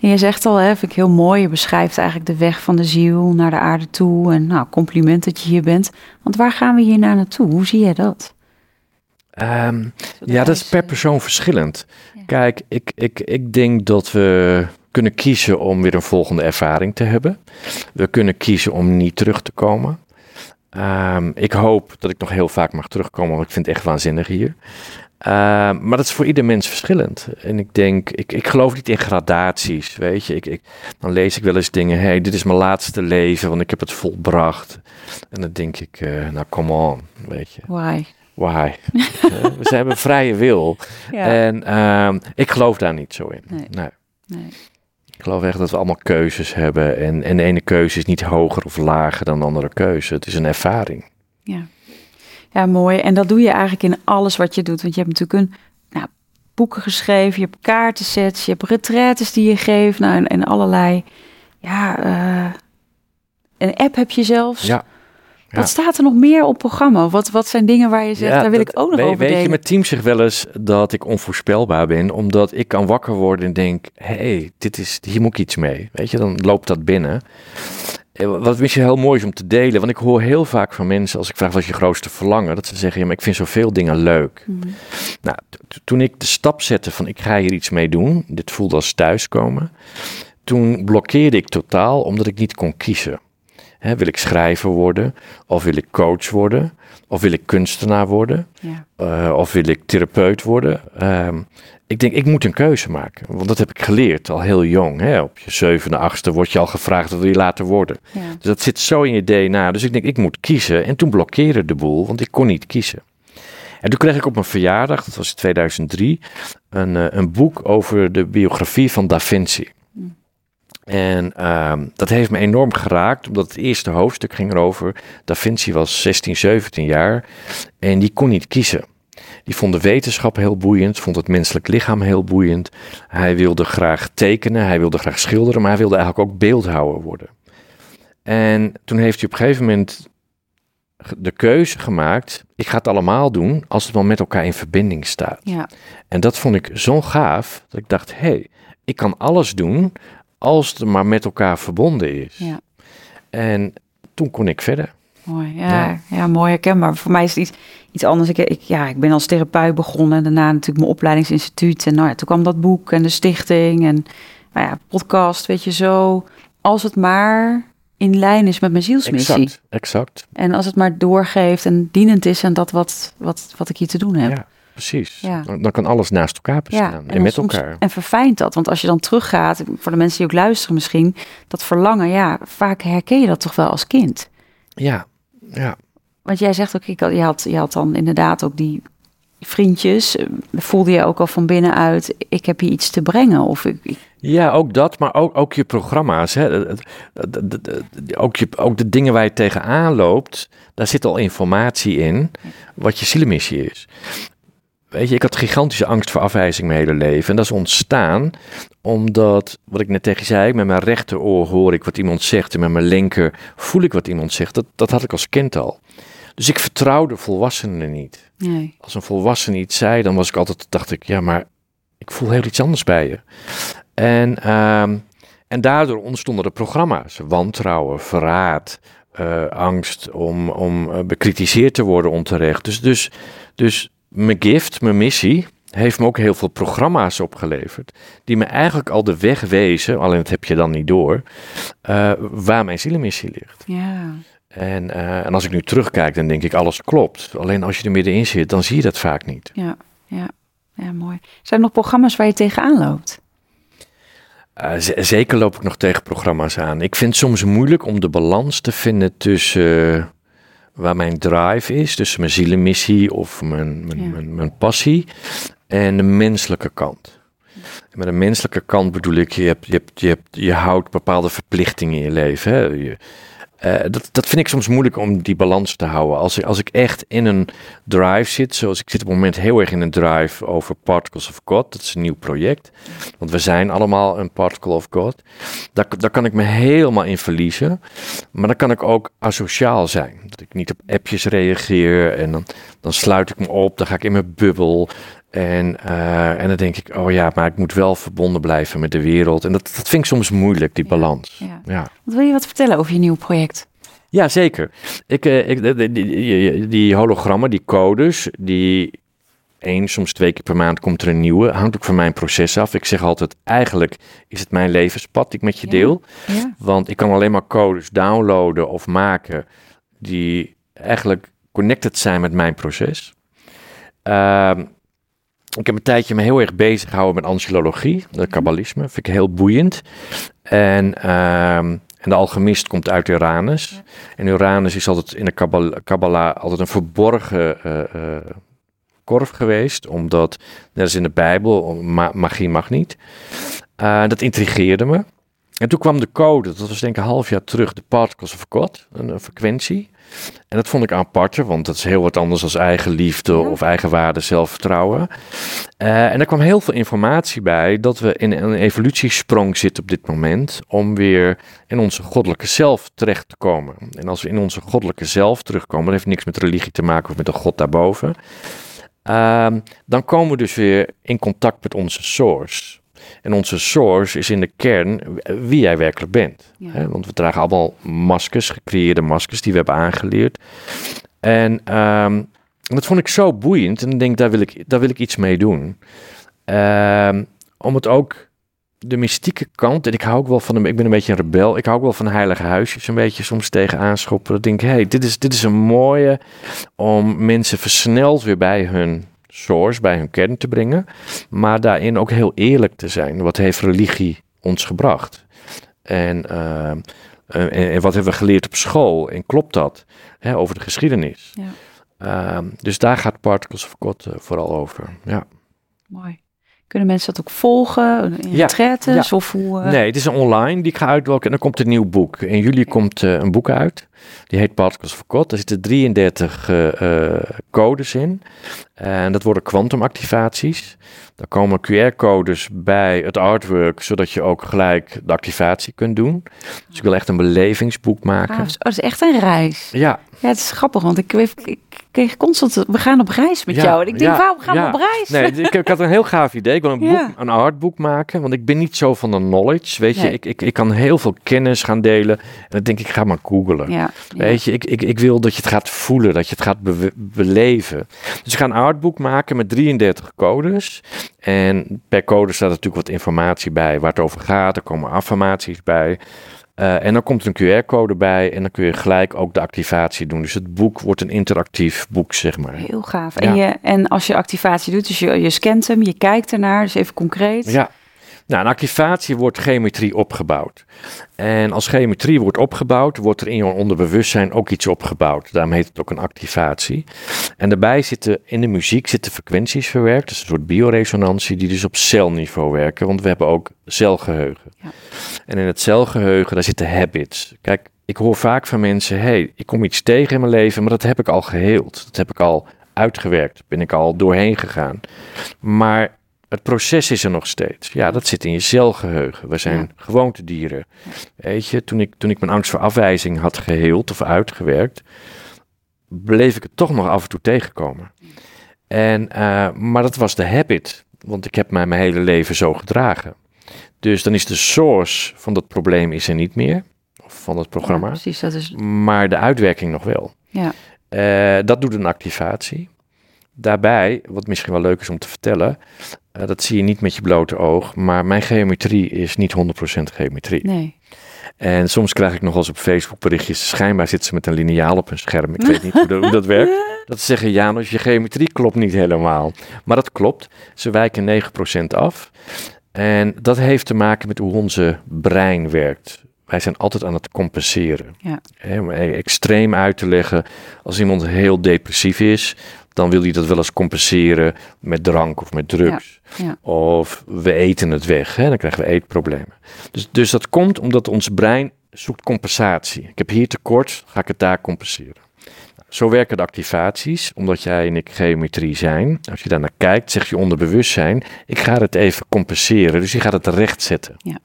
En je zegt al, hè, vind ik heel mooi, je beschrijft eigenlijk de weg van de ziel naar de aarde toe. En nou, compliment dat je hier bent. Want waar gaan we hier naar naartoe? Hoe zie jij dat? Ehm, ja dat is per eh, persoon verschillend. Ja. Kijk, ik, ik, ik denk dat we kunnen kiezen om weer een volgende ervaring te hebben. We kunnen kiezen om niet terug te komen. Ehm, ik hoop dat ik nog heel vaak mag terugkomen, want ik vind het echt waanzinnig hier. Ehm, maar dat is voor ieder mens verschillend. En ik denk, ik, ik geloof niet in gradaties, weet je. Ik, ik, dan lees ik wel eens dingen, hey, dit is mijn laatste leven, want ik heb het volbracht. En dan denk ik, eh, nou, come on, weet je. Why? Why? (laughs) Eh, we hebben een vrije wil. Ja. En ehm, ik geloof daar niet zo in. Nee. Nee. nee. Ik geloof echt dat we allemaal keuzes hebben. En, en de ene keuze is niet hoger of lager dan de andere keuze. Het is een ervaring. Ja. Ja, mooi. En dat doe je eigenlijk in alles wat je doet. Want je hebt natuurlijk een, nou, boeken geschreven, je hebt kaartensets, je hebt retraites die je geeft. Nou, en, en allerlei. Ja, eh, een app heb je zelfs. Ja. Ja. Wat staat er nog meer op programma? Wat, wat zijn dingen waar je zegt, Ja, daar wil dat- ik ook nog weet, over weet delen? je, mijn team zegt wel eens dat ik onvoorspelbaar ben. Omdat ik kan wakker worden en denk, hé, hey, dit is, hier moet ik iets mee. Weet je, dan loopt dat binnen. Eh, Wat misschien heel mooi is om te delen. Want ik hoor heel vaak van mensen, als ik vraag wat is je grootste verlangen. Dat ze zeggen, ja, maar ik vind zoveel dingen leuk. Mhm. Nou, toen ik de stap zette van ik ga hier iets mee doen, dit voelde als thuiskomen, toen blokkeerde ik totaal omdat ik niet kon kiezen. Wil ik schrijver worden, of wil ik coach worden, of wil ik kunstenaar worden, Ja. eh, of wil ik therapeut worden. Ehm, ik denk, ik moet een keuze maken, want dat heb ik geleerd al heel jong. Hè? Op je zevende, achtste word je al gevraagd wat wil je later worden. Ja. Dus dat zit zo in je DNA. Dus ik denk, ik moet kiezen. En toen blokkeerde de boel, want ik kon niet kiezen. En toen kreeg ik op mijn verjaardag, dat was in 2003, een, eh, een boek over de biografie van Da Vinci. Mm. En ehm, dat heeft me enorm geraakt, omdat het eerste hoofdstuk ging erover. Da Vinci was 16, 17 jaar en die kon niet kiezen. Die vond de wetenschap heel boeiend, vond het menselijk lichaam heel boeiend. Hij wilde graag tekenen, hij wilde graag schilderen, maar hij wilde eigenlijk ook beeldhouwer worden. En toen heeft hij op een gegeven moment de keuze gemaakt: ik ga het allemaal doen als het wel met elkaar in verbinding staat. Ja. En dat vond ik zo gaaf dat ik dacht: hé, hey, ik kan alles doen als het maar met elkaar verbonden is. Ja. En toen kon ik verder. Mooi, ja, ja. Ja. mooi herkenbaar. Voor mij is het iets, iets anders. Ik, ik, ja, ik ben als therapeut begonnen en daarna natuurlijk mijn opleidingsinstituut. En nou ja, toen kwam dat boek en de stichting en nou ja, podcast, weet je zo. Als het maar in lijn is met mijn zielsmissie. Exact, exact. En als het maar doorgeeft en dienend is aan dat wat, wat, wat ik hier te doen heb. Ja, precies. Ja. Dan, dan kan alles naast elkaar bestaan en, dan met soms- elkaar. En verfijnt dat. Want als je dan teruggaat, voor de mensen die ook luisteren misschien, dat verlangen, ja, vaak herken je dat toch wel als kind. Ja, ja. Want jij zegt ook, ik, had- je, had, je had dan inderdaad ook die vriendjes, voelde je ook al van binnenuit, ik heb hier iets te brengen? Of ik, ik- Ja, ook dat, maar ook, ook je programma's. Hè. Ook, je, ook de dingen waar je tegenaan loopt, daar zit al informatie in wat je zielemissie is. Weet je, ik had gigantische angst voor afwijzing mijn hele leven. En dat is ontstaan omdat, wat ik net tegen je zei, met mijn rechteroor hoor ik wat iemand zegt en met mijn linker voel ik wat iemand zegt. Dat, dat had ik als kind al. Dus ik vertrouwde volwassenen niet nee. als een volwassene iets zei, dan was ik altijd, dacht ik, ja, maar ik voel heel iets anders bij je. En, ehm, en daardoor ontstonden er programma's. Wantrouwen, verraad, eh, angst om, om eh, bekritiseerd te worden onterecht. Dus, dus, dus mijn gift, mijn missie, heeft me ook heel veel programma's opgeleverd. Die me eigenlijk al de weg wezen, alleen dat heb je dan niet door, eh, waar mijn zielenmissie ligt. Ja. En, eh, en als ik nu terugkijk, dan denk ik alles klopt. Alleen als je er middenin zit, dan zie je dat vaak niet. Ja, ja, ja, mooi. Zijn er nog programma's waar je tegenaan loopt? Eh, zeker loop ik nog tegen programma's aan. Ik vind het soms moeilijk om de balans te vinden tussen waar mijn drive is, tussen mijn zielenmissie of mijn, mijn, Ja. mijn, mijn passie en de menselijke kant. En met de menselijke kant bedoel ik, je, hebt, je, hebt, je, hebt, je houdt bepaalde verplichtingen in je leven. Hè? Je, eh, dat, dat vind ik soms moeilijk om die balans te houden. Als ik, als ik echt in een drive zit, zoals ik zit op het moment heel erg in een drive over Particles of God, dat is een nieuw project. Want we zijn allemaal een particle of God. Daar, daar kan ik me helemaal in verliezen. Maar dan kan ik ook asociaal zijn. Dat ik niet op appjes reageer en dan, dan sluit ik me op, dan ga ik in mijn bubbel. En, eh, en dan denk ik, oh ja, maar ik moet wel verbonden blijven met de wereld. En dat, dat vind ik soms moeilijk, die balans. ja. wil je wat vertellen over je nieuw project? Ja, zeker. Ik, eh, ik, die, die, hologrammen, die codes, die één, soms twee keer per maand komt er een nieuwe. Hangt ook van mijn proces af. Ik zeg altijd, eigenlijk is het mijn levenspad die ik met je Ja. deel. Ja, Want ik kan alleen maar codes downloaden of maken die eigenlijk connected zijn met mijn proces. Ehm, ik heb een tijdje me heel erg bezig gehouden met anciologie, de kabbalisme. Vind ik heel boeiend. En, ehm, en de alchemist komt uit Uranus. En Uranus is altijd in de kabbal- Kabbalah altijd een verborgen eh, eh, korf geweest. Omdat, net als in de Bijbel, ma- magie mag niet. Eh, dat intrigeerde me. En toen kwam de code, dat was denk ik een half jaar terug, de Particles of God, een, een frequentie. En dat vond ik apart, want dat is heel wat anders dan eigen liefde Ja. of eigenwaarde, zelfvertrouwen. Eh, en er kwam heel veel informatie bij dat we in een evolutiesprong zitten op dit moment om weer in onze goddelijke zelf terecht te komen. En als we in onze goddelijke zelf terugkomen, dat heeft niks met religie te maken of met een god daarboven, ehm, dan komen we dus weer in contact met onze source. En onze source is in de kern wie jij werkelijk bent. Ja. Hè? Want we dragen allemaal maskers, gecreëerde maskers die we hebben aangeleerd. En ehm, dat vond ik zo boeiend. En ik denk, daar wil ik, daar wil ik iets mee doen. Ehm, om het ook de mystieke kant. En ik hou ook wel van een, ik ben een beetje een rebel. Ik hou ook wel van heilige huisjes een beetje soms tegen aanschoppen. Dat ik denk, hey, dit is, dit is een mooie om mensen versneld weer bij hun source, bij hun kern te brengen. Maar daarin ook heel eerlijk te zijn. Wat heeft religie ons gebracht? En, eh, en, en wat hebben we geleerd op school? En klopt dat? Hè, over de geschiedenis. Ja. Ehm, dus daar gaat Particles of God eh, vooral over. Ja. mooi. Kunnen mensen dat ook volgen in Ja, retretes of hoe? eh, Nee, het is een online die ik ga uitwelken. En dan komt een nieuw boek. In juli komt eh, een boek uit. Die heet Particles of God. Daar zitten 33 eh, codes in. En dat worden kwantumactivaties. Daar komen QR-codes bij het artwork, zodat je ook gelijk de activatie kunt doen. Dus ik wil echt een belevingsboek maken. gaaf. Oh, dat is echt een reis. Ja, Ja, het is grappig, want ik, kreeg- ik kreeg constant, we gaan op reis met Ja, jou. En ik denk, ja, waarom gaan ja. we op reis? Nee, ik, ik had een heel gaaf idee. Ik wil een, boek, een artboek maken, want ik ben niet zo van de knowledge. Weet je, ik, ik, ik kan heel veel kennis gaan delen. En dan denk ik, ga maar googlen. Weet je, ik, ik, ik wil dat je het gaat voelen, dat je het gaat be- beleven. Dus ik ga een artboek maken met 33 codes. En per code staat natuurlijk wat informatie bij waar het over gaat. Er komen affirmaties bij. Eh, en dan komt een QR-code bij en dan kun je gelijk ook de activatie doen. Dus het boek wordt een interactief boek, zeg maar. Heel gaaf. Ja. En, je, en als je activatie doet, dus je, je scant hem, je kijkt ernaar, dus even concreet. Ja, Nou, een activatie wordt geometrie opgebouwd. En als geometrie wordt opgebouwd, wordt er in je onderbewustzijn ook iets opgebouwd. Daarom heet het ook een activatie. En daarbij zitten in de muziek zitten frequenties verwerkt. Dus een soort bioresonantie die dus op celniveau werken. Want we hebben ook celgeheugen. Ja. En in het celgeheugen, daar zitten habits. Kijk, ik hoor vaak van mensen: hey, ik kom iets tegen in mijn leven, maar dat heb ik al geheeld. Dat heb ik al uitgewerkt. Ben ik al doorheen gegaan. Maar het proces is er nog steeds. Ja, dat zit in je celgeheugen. We zijn ja. gewoontedieren. Weet je, toen ik, toen ik mijn angst voor afwijzing had geheeld of uitgewerkt, bleef ik het toch nog af en toe tegenkomen. En, uh, maar dat was de habit, want ik heb mij mijn hele leven zo gedragen. Dus dan is de source van dat probleem is er niet meer, of van het programma. Ja, precies, dat is... Maar de uitwerking nog wel. Ja. Uh, dat doet een activatie. Daarbij, wat misschien wel leuk is om te vertellen, uh, dat zie je niet met je blote oog, maar mijn geometrie is niet 100% geometrie. Nee. En soms krijg ik nog eens op Facebook berichtjes, schijnbaar zit ze met een lineaal op een scherm. Ik weet niet hoe, dat, hoe dat werkt. (laughs) Dat ze zeggen, Janos, je geometrie klopt niet helemaal. Maar dat klopt, ze wijken 9% af. En dat heeft te maken met hoe onze brein werkt. Wij zijn altijd aan het compenseren. Ja. Om extreem uit te leggen, als iemand heel depressief is, dan wil hij dat wel eens compenseren met drank of met drugs. Ja, ja. Of we eten het weg, hè, dan krijgen we eetproblemen. Dus, dus dat komt omdat ons brein zoekt compensatie. Ik heb hier tekort, ga ik het daar compenseren. Nou, zo werken de activaties, omdat jij en ik geometrie zijn. Als je daar naar kijkt, zegt je onderbewustzijn, ik ga het even compenseren. Dus je gaat het rechtzetten. Ja.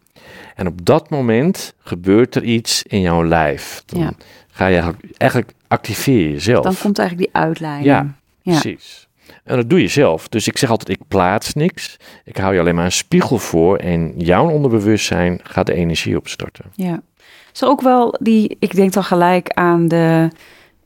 En op dat moment gebeurt er iets in jouw lijf. Dan Ja. ga je eigenlijk activeer je jezelf. Dan komt eigenlijk die uitleiding. Ja, Ja. Precies. En dat doe je zelf. Dus ik zeg altijd, ik plaats niks. Ik hou je alleen maar een spiegel voor. En jouw onderbewustzijn gaat de energie opstarten. Ja. Is er ook wel die, ik denk dan gelijk aan de,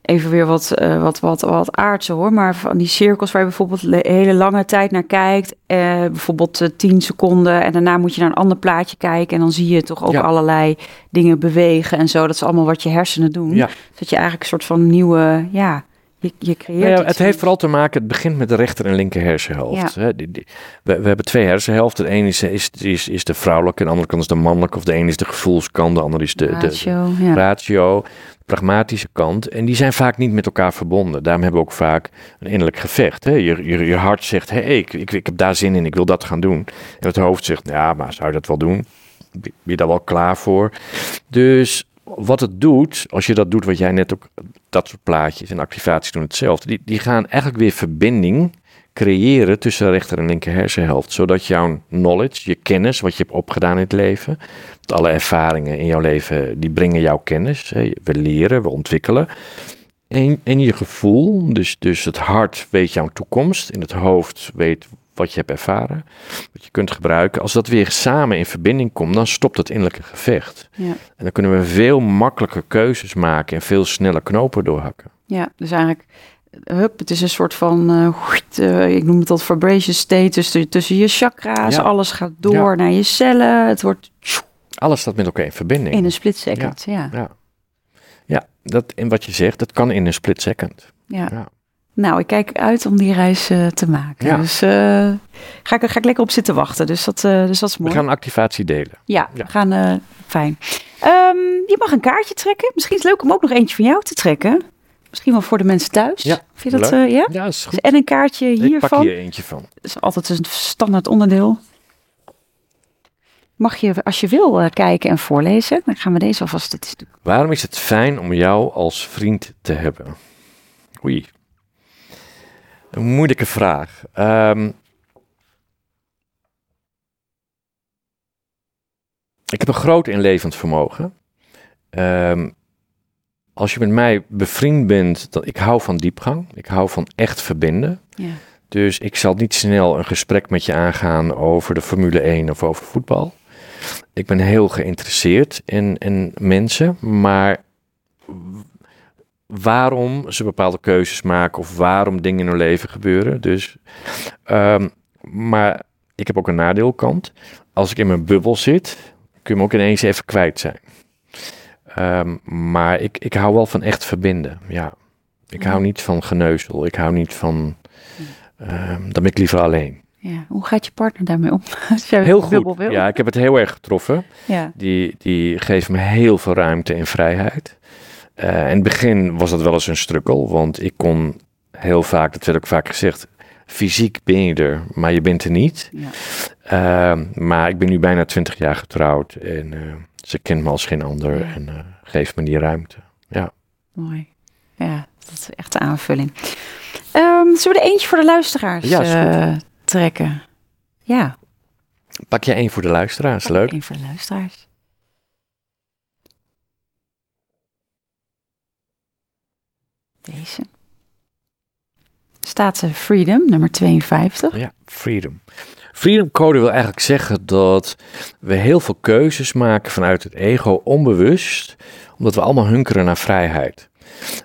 even weer wat, eh, wat, wat, wat aardse hoor, maar van die cirkels waar je bijvoorbeeld hele lange tijd naar kijkt, eh, bijvoorbeeld eh, 10 seconden en daarna moet je naar een ander plaatje kijken en dan zie je toch ook Ja. allerlei dingen bewegen en zo. Dat is allemaal wat je hersenen doen. Ja. Dat je eigenlijk een soort van nieuwe, ja, je, je creëert Nou ja, het heeft vooral te maken, het begint met de rechter en linker hersenhelft. Ja. Hè, die, die- we, we hebben twee hersenhelften. De ene is, is, is, is de vrouwelijke, en de andere kant is de mannelijke. Of de ene is de gevoelskant, de andere is de, de, ratio. ja. ratio, de pragmatische kant. En die zijn vaak niet met elkaar verbonden. Daarom hebben we ook vaak een innerlijk gevecht. Hè? Je, je, je hart zegt, hey, ik, ik, ik heb daar zin in, ik wil dat gaan doen. En het hoofd zegt, ja, maar zou je dat wel doen? Ben je daar wel klaar voor? Dus wat het doet, als je dat doet wat jij net ook, dat soort plaatjes en activaties doen hetzelfde. Die, die gaan eigenlijk weer verbinding creëren tussen rechter en linker hersenhelft. Zodat jouw knowledge, je kennis, wat je hebt opgedaan in het leven, alle ervaringen in jouw leven, die brengen jouw kennis. We leren, we ontwikkelen. En, en je gevoel, dus, dus het hart weet jouw toekomst, in het hoofd weet wat je hebt ervaren, wat je kunt gebruiken. Als dat weer samen in verbinding komt, dan stopt het innerlijke gevecht. Ja. En dan kunnen we veel makkelijker keuzes maken en veel sneller knopen doorhakken. Ja, dus eigenlijk, hup, het is een soort van, eh, eh, ik noem het dat vibration state, dus tu- tussen je chakra's, Ja. alles gaat door Ja. naar je cellen. Het wordt Alles staat met elkaar in verbinding. in een split second, ja. Ja. Ja, dat, en wat je zegt, dat kan in een split second. ja. Nou, ik kijk uit om die reis eh, te maken. Ja. Dus eh, ga, ik, ga ik lekker op zitten wachten. Dus dat, eh, dus dat is We mooi. gaan een activatie delen. Ja, Ja. we gaan, fijn. Ehm, je mag een kaartje trekken. Misschien is het leuk om ook nog eentje van jou te trekken. Misschien wel voor de mensen thuis. Ja, Vind je dat, ja? Ja, is goed. En een kaartje Ik pak hiervan. hier eentje van. Dat is altijd een standaard onderdeel. Mag je, als je wil, kijken en voorlezen. Dan gaan we deze alvast. Natuurlijk- Waarom is het fijn om jou als vriend te hebben? Oei. Een moeilijke vraag. Ehm, ik heb een groot inlevend vermogen. Ehm, als je met mij bevriend bent, dan, ik hou van diepgang. Ik hou van echt verbinden. Ja. Dus ik zal niet snel een gesprek met je aangaan over de Formule 1 of over voetbal. Ik ben heel geïnteresseerd in, in mensen, maar waarom ze bepaalde keuzes maken of waarom dingen in hun leven gebeuren. Dus, ehm, maar ik heb ook een nadeelkant. Als ik in mijn bubbel zit, kun je me ook ineens even kwijt zijn. Ehm, maar ik, ik hou wel van echt verbinden, ja. Ik Ja. hou niet van geneuzel. Ik hou niet van... ehm dan ben ik liever alleen. Ja. Hoe gaat je partner daarmee om? (laughs) Als jij Heel goed. wil? Ja, ik heb het heel erg getroffen. Ja. Die, die geeft me heel veel ruimte en vrijheid. Eh, in het begin was dat wel eens een struggle, want ik kon heel vaak, dat werd ook vaak gezegd, fysiek ben je er, maar je bent er niet. Ja. Eh, maar ik ben nu bijna twintig jaar getrouwd en eh, ze kent me als geen ander Ja. en eh, geeft me die ruimte. Ja. Mooi. Ja, dat is echt een aanvulling. Ehm zullen we er eentje voor de luisteraars Ja, trekken? Ja, Pak je één voor de luisteraars, leuk. Eén voor de luisteraars. Deze. Staat ze Freedom, nummer 52. Ja, freedom. Freedom code wil eigenlijk zeggen dat we heel veel keuzes maken vanuit het ego onbewust, omdat we allemaal hunkeren naar vrijheid.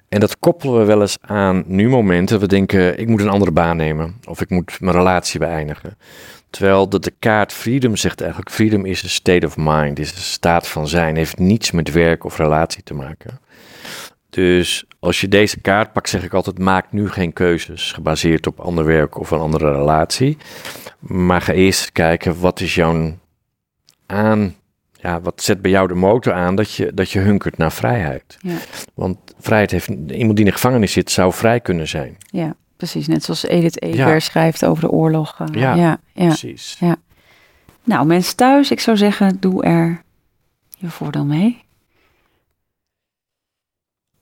En dat koppelen we wel eens aan nu momenten. We denken, ik moet een andere baan nemen of ik moet mijn relatie beëindigen. Terwijl de, de kaart freedom zegt eigenlijk, freedom is een state of mind, is een staat van zijn, heeft niets met werk of relatie te maken. Dus als je deze kaart pakt, zeg ik altijd: maak nu geen keuzes gebaseerd op ander werk of een andere relatie. Maar ga eerst kijken wat is jouw aan. Ja, wat zet bij jou de motor aan dat je, dat je hunkert naar vrijheid? Ja. Want vrijheid heeft. Iemand die in de gevangenis zit, zou vrij kunnen zijn. Ja, precies. Net zoals Edith Eger Ja. schrijft over de oorlog. eh, Ja. ja, ja. Precies. Nou, mensen thuis, ik zou zeggen, doe er je voordeel mee.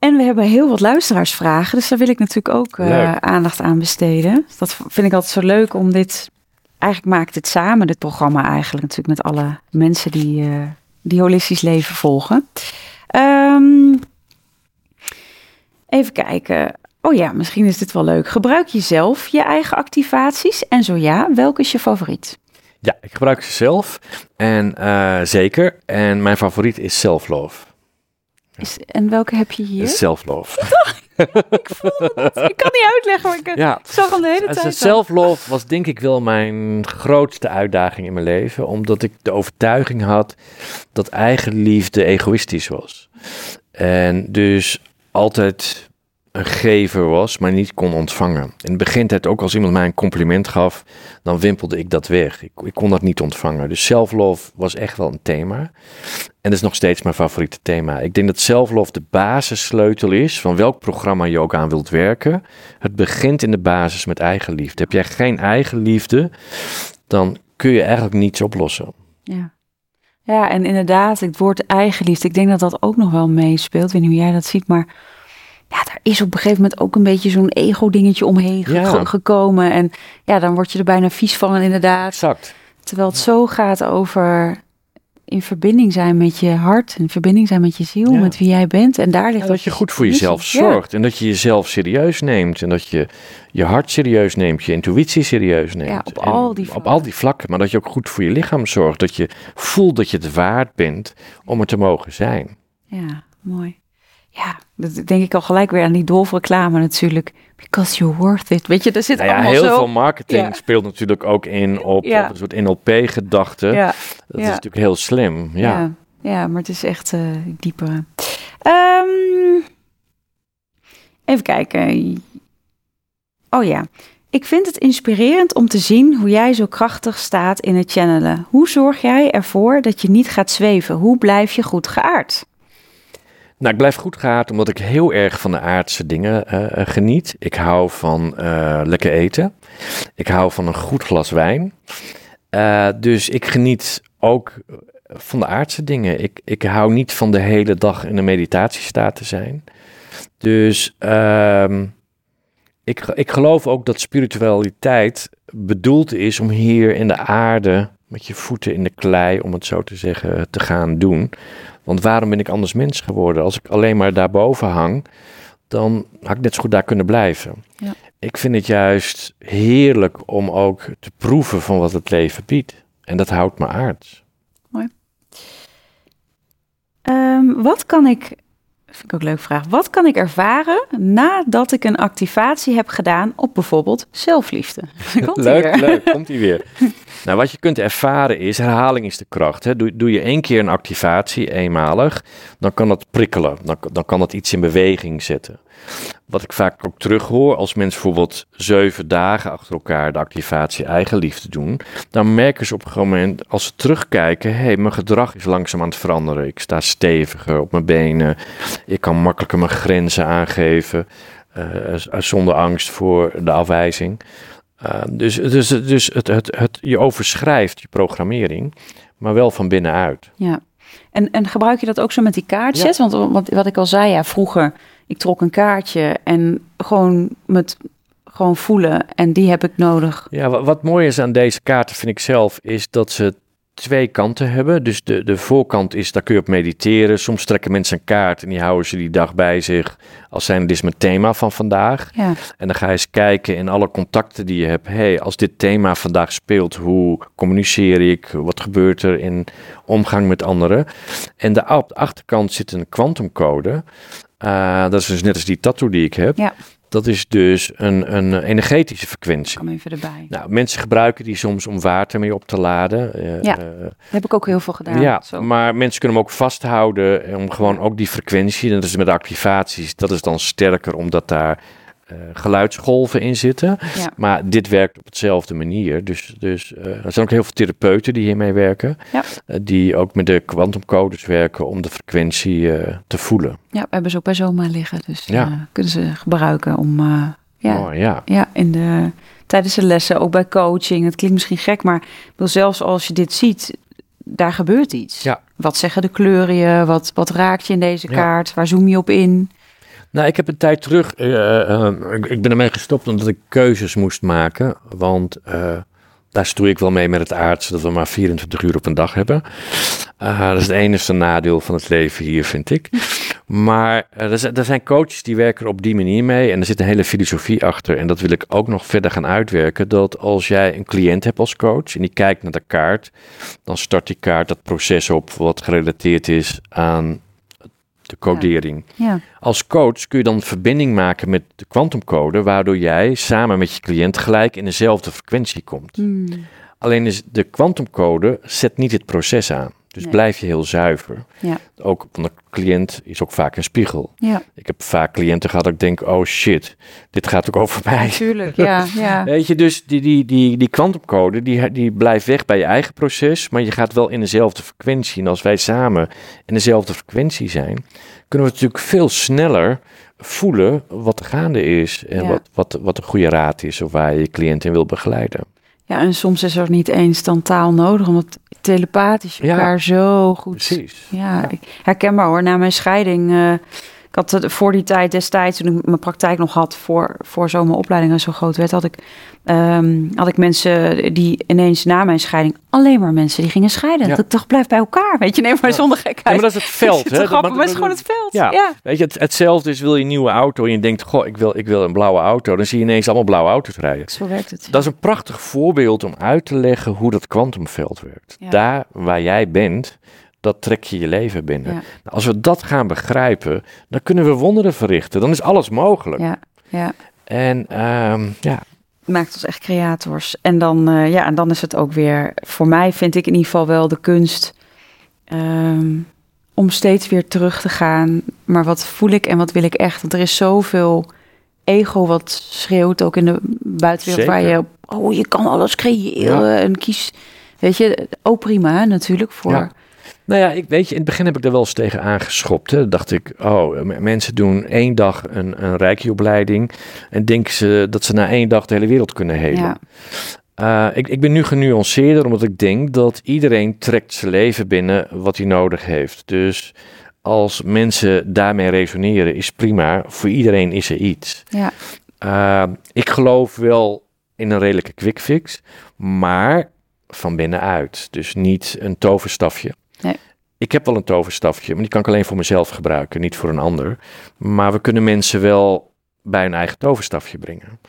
En we hebben heel wat luisteraarsvragen, dus daar wil ik natuurlijk ook eh, aandacht aan besteden. Dat vind ik altijd zo leuk om dit. Eigenlijk maakt dit samen, dit programma eigenlijk natuurlijk met alle mensen die, eh, die holistisch leven volgen. Ehm, even kijken. Oh ja, misschien is dit wel leuk. Gebruik je zelf je eigen activaties? En zo ja, welke is je favoriet? Ja, ik gebruik ze zelf. En eh, zeker. En mijn favoriet is self-love. Is, en welke heb je hier? Self-love. (laughs) Ik kan niet uitleggen, maar ik Ja, zag hem de hele Het tijd. self-love was denk ik wel mijn grootste uitdaging in mijn leven. Omdat ik de overtuiging had dat eigenliefde egoïstisch was. En dus altijd een gever was, maar niet kon ontvangen. In het begintijd ook als iemand mij een compliment gaf, dan wimpelde ik dat weg. Ik, ik kon dat niet ontvangen. Dus self-love was echt wel een thema. En dat is nog steeds mijn favoriete thema. Ik denk dat self-love de basissleutel is van welk programma je ook aan wilt werken. Het begint in de basis met eigenliefde. Heb jij geen eigenliefde, dan kun je eigenlijk niets oplossen. Ja. ja, en inderdaad, het woord eigenliefde, ik denk dat dat ook nog wel meespeelt. Ik weet niet hoe jij dat ziet, maar ja, daar is op een gegeven moment ook een beetje zo'n ego-dingetje omheen ge- Ja. gekomen. En ja, dan word je er bijna vies van, inderdaad. Exact. Terwijl het zo gaat over in verbinding zijn met je hart, in verbinding zijn met je ziel, Ja. met wie jij bent. En daar ligt Ja, dat je goed voor jezelf zorgt. En dat je jezelf serieus neemt. En dat je je hart serieus neemt. Je intuïtie serieus neemt. Ja, op En al die Op al die vlakken. Maar dat je ook goed voor je lichaam zorgt. Dat je voelt dat je het waard bent om er te mogen zijn. Ja, mooi. Ja, dat denk ik al gelijk weer aan die dolfreclame natuurlijk. Because you're worth it. Weet je, er zit Nou ja, allemaal heel zo... veel marketing Ja. speelt natuurlijk ook in op, Ja. op een soort NLP-gedachte. Ja, Dat is natuurlijk heel slim. Ja. ja. ja, maar het is echt eh dieper. Ehm, even kijken. Oh ja. Ik vind het inspirerend om te zien hoe jij zo krachtig staat in het channelen. Hoe zorg jij ervoor dat je niet gaat zweven? Hoe blijf je goed geaard? Nou, ik blijf goed gehaald omdat ik heel erg van de aardse dingen eh, eh, geniet. Ik hou van eh, lekker eten. Ik hou van een goed glas wijn. Dus ik geniet ook van de aardse dingen. Ik, ik hou niet van de hele dag in een meditatiestaat te zijn. Dus ehm, ik, ik geloof ook dat spiritualiteit bedoeld is om hier in de aarde, met je voeten in de klei, om het zo te zeggen, te gaan doen. Want waarom ben ik anders mens geworden? Als ik alleen maar daarboven hang, dan had ik net zo goed daar kunnen blijven. Ja. Ik vind het juist heerlijk om ook te proeven van wat het leven biedt. En dat houdt me aard. Ehm, wat kan ik, vind ik ook een leuke vraag, wat kan ik ervaren nadat ik een activatie heb gedaan op bijvoorbeeld zelfliefde? (laughs) Komt ie leuk, leuk, komt hij weer. (laughs) nou, wat je kunt ervaren is, herhaling is de kracht. Hè. Doe, doe je één keer een activatie, eenmalig, dan kan dat prikkelen. Dan, dan kan dat iets in beweging zetten. wat ik vaak ook terughoor, als mensen bijvoorbeeld zeven dagen achter elkaar de activatie eigenliefde doen, dan merken ze op een gegeven moment, als ze terugkijken, hé, hey, mijn gedrag is langzaam aan het veranderen. Ik sta steviger op mijn benen, ik kan makkelijker mijn grenzen aangeven, uh, zonder angst voor de afwijzing. Uh, dus dus, dus het, het, het, je overschrijft je programmering, maar wel van binnenuit. Ja, en, en gebruik je dat ook zo met die kaartjes? Want, want wat ik al zei, ja, vroeger, ik trok een kaartje en gewoon met gewoon voelen en die heb ik nodig. Ja, wat, wat mooi is aan deze kaarten vind ik zelf, is dat ze twee kanten hebben. Dus de, de voorkant is, daar kun je op mediteren. Soms trekken mensen een kaart en die houden ze die dag bij zich. Als zijn dit is mijn thema van vandaag. Ja. En dan ga je eens kijken in alle contacten die je hebt. hey, als dit thema vandaag speelt, hoe communiceer ik? Wat gebeurt er in omgang met anderen? En de, op de achterkant zit een kwantumcode. Uh, dat is dus net als die tattoo die ik heb. Ja. Dat is dus een, een energetische frequentie. Kom even erbij. Nou, mensen gebruiken die soms om water mee op te laden. Uh, ja, dat heb ik ook heel veel gedaan. Ja, zo. maar mensen kunnen hem ook vasthouden om gewoon ook die frequentie, dat is met activaties, dat is dan sterker omdat daar uh, geluidsgolven in zitten. Ja. Maar dit werkt op hetzelfde manier. Dus, dus uh, er zijn ook heel veel therapeuten die hiermee werken. Ja. Uh, die ook met de kwantumcodes werken om de frequentie te voelen. Ja, we hebben ze ook bij Zoma liggen. Dus ja. kunnen ze gebruiken om ja, oh, ja. ja, in de, tijdens de lessen, ook bij coaching. Het klinkt misschien gek, maar wil zelfs als je dit ziet, daar gebeurt iets. Ja. Wat zeggen de kleuren je? Wat, wat raakt je in deze kaart? Waar zoom je op in? Nou, ik heb een tijd terug, uh, uh, ik, ik, ben ermee gestopt omdat ik keuzes moest maken. Want daar stoei ik wel mee met het aardse dat we maar 24 uur op een dag hebben. dat is het enige nadeel van het leven hier, vind ik. Maar er zijn coaches die werken op die manier mee en er zit een hele filosofie achter. En dat wil ik ook nog verder gaan uitwerken. Dat als jij een cliënt hebt als coach en die kijkt naar de kaart, dan start die kaart dat proces op wat gerelateerd is aan de codering. Ja. Ja. Als coach kun je dan verbinding maken met de kwantumcode, waardoor jij samen met je cliënt gelijk in dezelfde frequentie komt. Hmm. Alleen is de kwantumcode zet niet het proces aan. Dus Nee. blijf je heel zuiver. Ja. Ook, want de cliënt is ook vaak een spiegel. Ja, Ik heb vaak cliënten gehad dat ik denk, oh shit, dit gaat ook over mij. natuurlijk. Ja, (laughs) ja. Weet je, dus die, die, die, die kwantumcode, die, die blijft weg bij je eigen proces, maar je gaat wel in dezelfde frequentie. En als wij samen in dezelfde frequentie zijn, kunnen we natuurlijk veel sneller voelen wat er gaande is en Ja. wat, wat, wat de goede raad is of waar je je cliënt in wil begeleiden. Ja, en soms is er niet eens dan taal nodig, omdat telepathisch je Ja. elkaar zo goed Precies. Ja, herkenbaar hoor. Na mijn scheiding, eh, ik had het voor die tijd destijds, toen ik mijn praktijk nog had, voor, voor zo mijn opleiding zo groot werd, had ik, ehm, had ik mensen die ineens na mijn scheiding, alleen maar mensen die gingen scheiden. Ja. Dat ik dacht, blijf bij elkaar, weet je, nee, maar Ja. zonder Ja, gekheid. maar dat is het veld. (laughs) Hè? maar het is gewoon het veld. Ja. Weet je, het, hetzelfde is, wil je een nieuwe auto en je denkt, goh, ik wil, ik wil een blauwe auto. Dan zie je ineens allemaal blauwe auto's rijden. zo werkt het. Dat is een prachtig voorbeeld om uit te leggen hoe dat kwantumveld werkt. Daar waar jij bent, dat trek je je leven binnen. Ja. Nou, als we dat gaan begrijpen, dan kunnen we wonderen verrichten. Dan is alles mogelijk. Ja, ja. En ehm, ja, maakt ons echt creators. En dan, eh, ja, en dan is het ook weer, voor mij vind ik in ieder geval wel de kunst ehm, om steeds weer terug te gaan. Maar wat voel ik en wat wil ik echt? Want er is zoveel ego wat schreeuwt ook in de buitenwereld waar je, oh, je kan alles creëren en kies. Weet je, ook prima hè, natuurlijk voor. Ja. Nou ja, ik weet je, in het begin heb ik er wel eens tegen aangeschopt. Hè. Dan dacht ik, oh, mensen doen één dag een, een reiki-opleiding en denken ze dat ze na één dag de hele wereld kunnen helen. Ja. Eh, ik, ik ben nu genuanceerder, omdat ik denk dat iedereen trekt zijn leven binnen wat hij nodig heeft. Dus als mensen daarmee resoneren, is prima. Voor iedereen is er iets. Ja. Eh, ik geloof wel in een redelijke quick fix, maar van binnenuit. Dus niet een toverstafje. Nee. Ik heb wel een toverstafje, maar die kan ik alleen voor mezelf gebruiken, niet voor een ander. Maar we kunnen mensen wel bij hun eigen toverstafje brengen.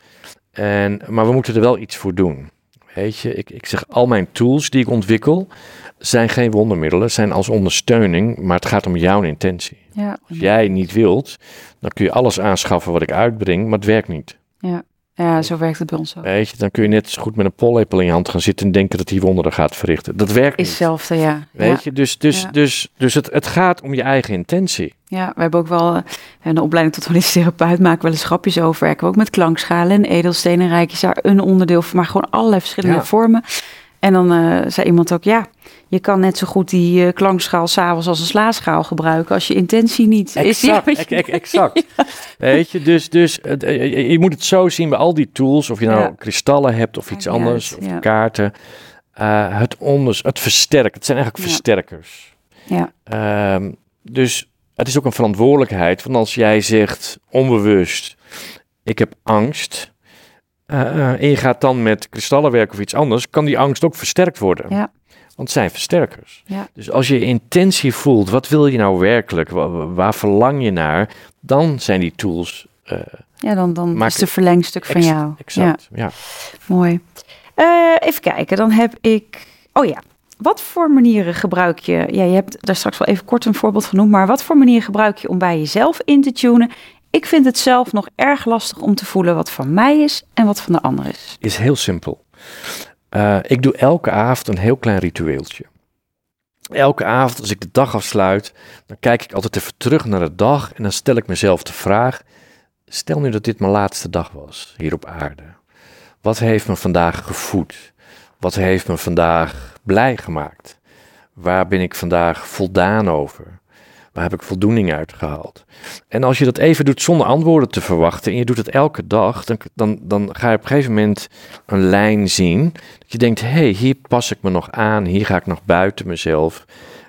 En, maar we moeten er wel iets voor doen. Weet je, ik, ik zeg al mijn tools die ik ontwikkel zijn geen wondermiddelen, zijn als ondersteuning, maar het gaat om jouw intentie. Ja. Als jij niet wilt, dan kun je alles aanschaffen wat ik uitbreng, maar het werkt niet. Ja. Ja, zo werkt het bij ons ook. Weet je, dan kun je net zo goed met een pollepel in je hand gaan zitten en denken dat die wonderen gaat verrichten. Dat werkt Is niet. hetzelfde, ja. Weet ja. je, dus, dus, Ja. dus, dus het, het gaat om je eigen intentie. Ja, we hebben ook wel eh, een opleiding tot holistisch therapeut, maken wel eens grapjes over. Werken we ook met klankschalen en edelstenen en rijkjes daar een onderdeel van, maar gewoon allerlei verschillende Ja. vormen. En dan eh, zei iemand ook, ja, je kan net zo goed die eh, klankschaal s'avonds als een slaaschaal gebruiken als je intentie niet is. Ja, Exact, (laughs) weet je-. Weet dus, dus eh, je, moet het zo zien bij al die tools, of je nou Ja. kristallen hebt of iets anders, of kaarten. Het onders, het versterkt. Het zijn eigenlijk versterkers. Ja, Ehm, dus het is ook een verantwoordelijkheid. Want als jij zegt onbewust, ik heb angst. Eh, eh, en je gaat dan met kristallen werken of iets anders, kan die angst ook versterkt worden. Ja. Want het zijn versterkers. Ja. Dus als je intentie voelt, wat wil je nou werkelijk? Wa- wa- Waar, verlang je naar? Dan zijn die tools eh, ja dan, dan is het een verlengstuk van jou. Ja. exact. Ja. Mooi. Even kijken, dan heb ik. Oh ja. Wat voor manieren gebruik je? Ja, je hebt daar straks wel even kort een voorbeeld genoemd, maar wat voor manieren gebruik je om bij jezelf in te tunen? Ik vind het zelf nog erg lastig om te voelen wat van mij is en wat van de ander is. is heel simpel. Eh, ik doe elke avond een heel klein ritueeltje. Elke avond als ik de dag afsluit, dan kijk ik altijd even terug naar de dag en dan stel ik mezelf de vraag: stel nu dat dit mijn laatste dag was hier op aarde. Wat heeft me vandaag gevoed? Wat heeft me vandaag blij gemaakt? Waar ben ik vandaag voldaan over? Waar heb ik voldoening uit gehaald? En als je dat even doet zonder antwoorden te verwachten en je doet het elke dag, dan, dan, dan ga je op een gegeven moment een lijn zien. Dat je denkt, hé, hey, hier pas ik me nog aan, hier ga ik nog buiten mezelf.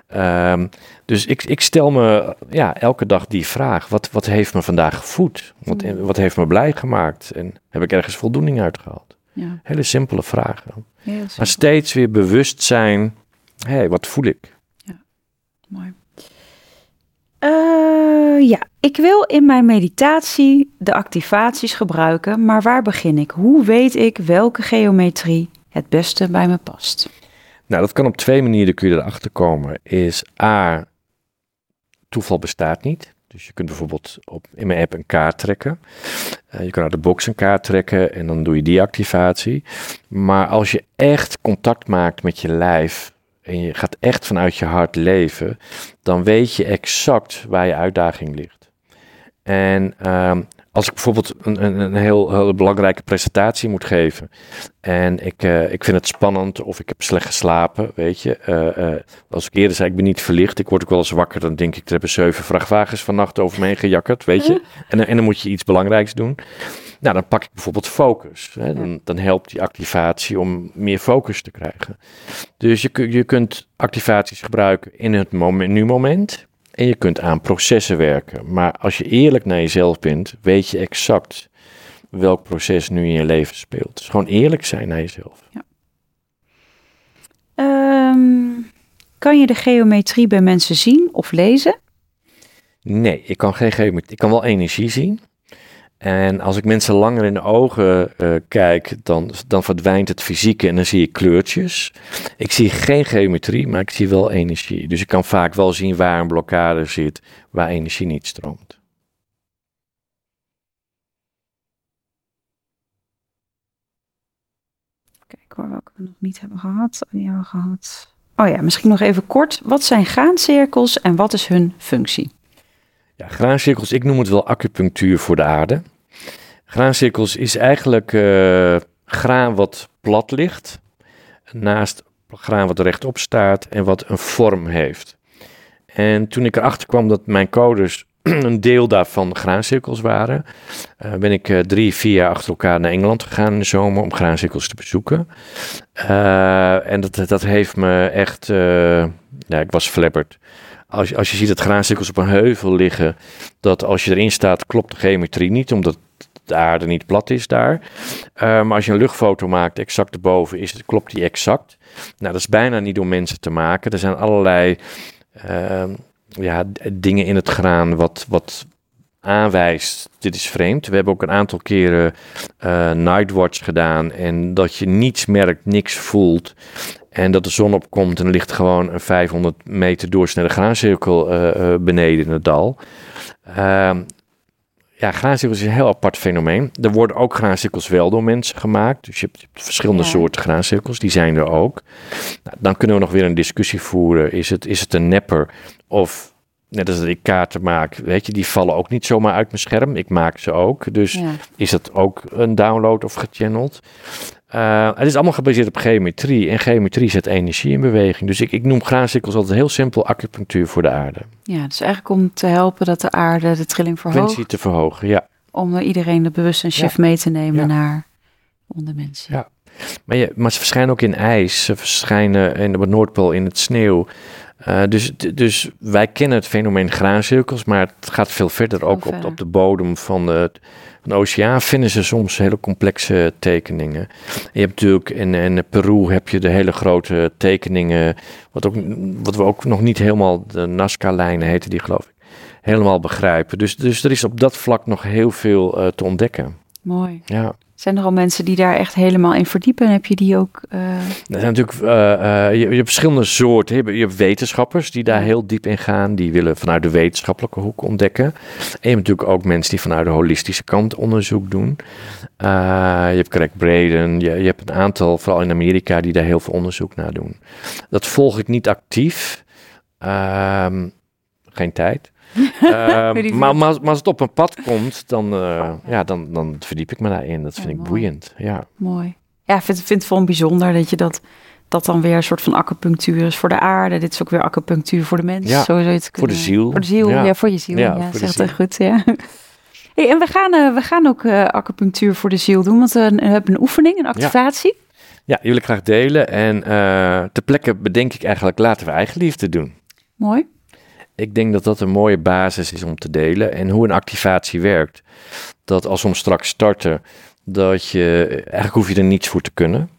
Ehm, dus ik, ik stel me ja, elke dag die vraag, wat, wat heeft me vandaag gevoed? Wat, Mm. wat heeft me blij gemaakt? En heb ik ergens voldoening uit gehaald? Ja, Hele simpele vragen. heel Maar steeds weer bewust zijn, hé, hey, wat voel ik? Mooi. Eh, ja, ik wil in mijn meditatie de activaties gebruiken, maar waar begin ik? Hoe weet ik welke geometrie het beste bij me past? Nou, dat kan op twee manieren kun je erachter komen. Is A, toeval bestaat niet. Dus je kunt bijvoorbeeld op, in mijn app een kaart trekken. Eh, je kan uit de box een kaart trekken en dan doe je die activatie. Maar als je echt contact maakt met je lijf en je gaat echt vanuit je hart leven, dan weet je exact waar je uitdaging ligt. En ehm, als ik bijvoorbeeld een, een, een heel, heel belangrijke presentatie moet geven en ik, eh, ik vind het spannend of ik heb slecht geslapen, weet je. Eh, eh, als ik eerder zei, ik ben niet verlicht, ik word ook wel eens wakker, dan denk ik, er hebben zeven vrachtwagens vannacht over me heen gejakkerd, weet je. En, dan- en dan moet je iets belangrijks doen. Nou, dan pak ik bijvoorbeeld focus. Hè. Dan, dan helpt die activatie om meer focus te krijgen. Dus je, je kunt activaties gebruiken in het nu moment. En je kunt aan processen werken. Maar als je eerlijk naar jezelf bent, weet je exact welk proces nu in je leven speelt. Dus gewoon eerlijk zijn naar jezelf. Ehm, kan je de geometrie bij mensen zien of lezen? Nee, ik kan geen geometrie. Ik kan wel energie zien. En als ik mensen langer in de ogen eh, kijk, dan, dan verdwijnt het fysieke en dan zie je kleurtjes. Ik zie geen geometrie, maar ik zie wel energie. Dus ik kan vaak wel zien waar een blokkade zit, waar energie niet stroomt. Kijk hoor, welke we nog niet hebben gehad. Oh, Die hebben gehad. Oh ja, misschien nog even kort. Wat zijn graancirkels en wat is hun functie? Ja, graancirkels, ik noem het wel acupunctuur voor de aarde. Graancirkels is eigenlijk eh, graan wat plat ligt, naast graan wat rechtop staat en wat een vorm heeft. En toen ik erachter kwam dat mijn codes (clears throat) een deel daarvan graancirkels waren, eh, ben ik eh, drie, vier jaar achter elkaar naar Engeland gegaan in de zomer om graancirkels te bezoeken. En dat, dat heeft me echt, ja, ik was flapperd. Als als je ziet dat graancirkels op een heuvel liggen, dat als je erin staat, klopt de geometrie niet, omdat de aarde niet plat is daar. Eh, maar als je een luchtfoto maakt, exact erboven, is het, klopt die exact. Nou, dat is bijna niet door mensen te maken. Er zijn allerlei ehm, ja, dingen in het graan wat, wat aanwijst, dit is vreemd. We hebben ook een aantal keren eh Nightwatch gedaan en dat je niets merkt, niks voelt. En dat de zon opkomt en er ligt gewoon een 500 meter doorsnede graancirkel eh, eh, beneden in het dal. Ehm, ja, graancirkels is een heel apart fenomeen. Er worden ook graancirkels wel door mensen gemaakt. Dus je hebt, je hebt verschillende Ja. soorten graancirkels, die zijn er ook. Nou, dan kunnen we nog weer een discussie voeren. Is het, is het een nepper of... Net als dat ik kaarten maak, weet je, die vallen ook niet zomaar uit mijn scherm. Ik maak ze ook. Dus Ja. is het ook een download of gechanneld? Eh, het is allemaal gebaseerd op geometrie. En geometrie zet energie in beweging. Dus ik, ik noem graancirkels altijd heel simpel acupunctuur voor de aarde. ja, dus eigenlijk om te helpen dat de aarde de trilling verhoogt. Frequentie te verhogen, ja. Om iedereen de bewust een shift mee te nemen Ja. naar onder mensen. Ja. Maar, je, maar ze verschijnen ook in ijs. Ze verschijnen in de Noordpool in het sneeuw. Eh, dus, dus wij kennen het fenomeen graancirkels, maar het gaat veel verder. Ook op, op de bodem van de, van de oceaan vinden ze soms hele complexe tekeningen. Je hebt natuurlijk in, in Peru heb je de hele grote tekeningen, wat, ook, wat we ook nog niet helemaal, de Nazca-lijnen heten die geloof ik, helemaal begrijpen. Dus, dus er is op dat vlak nog heel veel eh, te ontdekken. Mooi. Ja. Zijn er al mensen die daar echt helemaal in verdiepen? Heb je die ook? eh, Er zijn natuurlijk eh, eh, je, je hebt verschillende soorten. Je hebt, je hebt wetenschappers die daar heel diep in gaan. Die willen vanuit de wetenschappelijke hoek ontdekken. En je hebt natuurlijk ook mensen die vanuit de holistische kant onderzoek doen. Je hebt Greg Braden. Je, je hebt een aantal, vooral in Amerika, die daar heel veel onderzoek naar doen. Dat volg ik niet actief. Ehm, geen tijd. (laughs) Ehm, maar, maar, als- het op mijn pad komt, dan, eh, ja, dan, dan verdiep ik me daarin. Dat Ja, vind ik mooi. boeiend. Ja. mooi. Ja, ik vind, vind het wel bijzonder dat je dat, dat dan weer een soort van acupunctuur is voor de aarde. Dit is ook weer acupunctuur voor de mens. Ja, Zo zou je het voor de ziel. Voor de ziel, ja, Ja. voor je ziel. Ja, Ja, voor de zeg het ziel. echt goed, ja. (laughs) Hey, en we gaan, eh, we gaan ook eh, acupunctuur voor de ziel doen, want we hebben een oefening, een activatie. Ja, ik graag delen. En ter plekke bedenk ik eigenlijk, laten we eigenliefde doen. Mooi. Ik denk dat dat een mooie basis is om te delen. En hoe een activatie werkt. Dat als we straks starten, dat je, eigenlijk hoef je er niets voor te kunnen.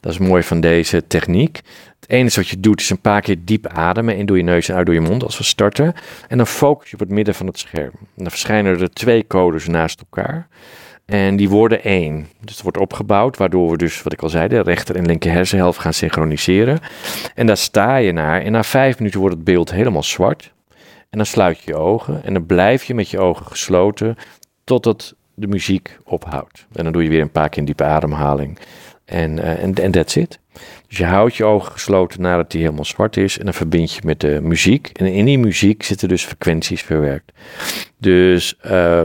Dat is mooi van deze techniek. Het enige wat je doet is een paar keer diep ademen in door je neus en uit door je mond als we starten. En dan focus je op het midden van het scherm. En dan verschijnen er twee codes naast elkaar. En die worden één. Dus het wordt opgebouwd, waardoor we dus, wat ik al zei, de rechter en linker hersenhelft gaan synchroniseren. En daar sta je naar. En na vijf minuten wordt het beeld helemaal zwart. En dan sluit je je ogen. En dan blijf je met je ogen gesloten totdat de muziek ophoudt. En dan doe je weer een paar keer een diepe ademhaling. En eh, en en that's it. Dus je houdt je ogen gesloten nadat die helemaal zwart is. En dan verbind je met de muziek. En in die muziek zitten dus frequenties verwerkt. Dus eh,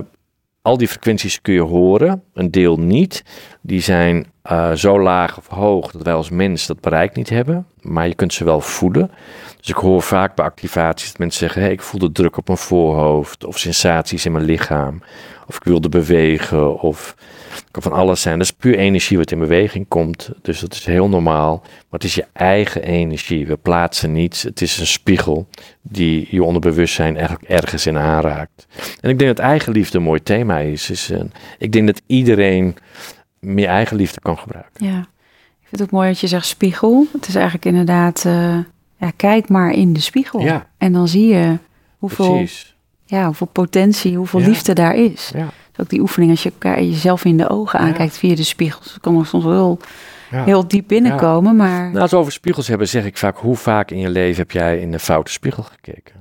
al die frequenties kun je horen, een deel niet. Die zijn eh, zo laag of hoog dat wij als mens dat bereik niet hebben. Maar je kunt ze wel voelen. Dus ik hoor vaak bij activaties dat mensen zeggen: hey, ik voel de druk op mijn voorhoofd. Of sensaties in mijn lichaam. Of ik wilde bewegen. Of kan van alles zijn. Dat is puur energie wat in beweging komt. Dus dat is heel normaal. Maar het is je eigen energie. We plaatsen niets. Het is een spiegel die je onderbewustzijn eigenlijk ergens in aanraakt. En ik denk dat eigenliefde een mooi thema is. is een, ik denk dat iedereen meer eigenliefde kan gebruiken. Ja, ik vind het ook mooi dat je zegt spiegel. Het is eigenlijk inderdaad, eh, ja, kijk maar in de spiegel. Ja. En dan zie je hoeveel, Precies. ja, hoeveel potentie, hoeveel Ja. liefde daar is. Ja. Ook die oefening, als je elkaar jezelf in de ogen Ja. aankijkt via de spiegels. Dat kan er soms wel heel, Ja. heel diep binnenkomen, maar Nou, als we over spiegels hebben, zeg ik vaak: hoe vaak in je leven heb jij in de foute spiegel gekeken?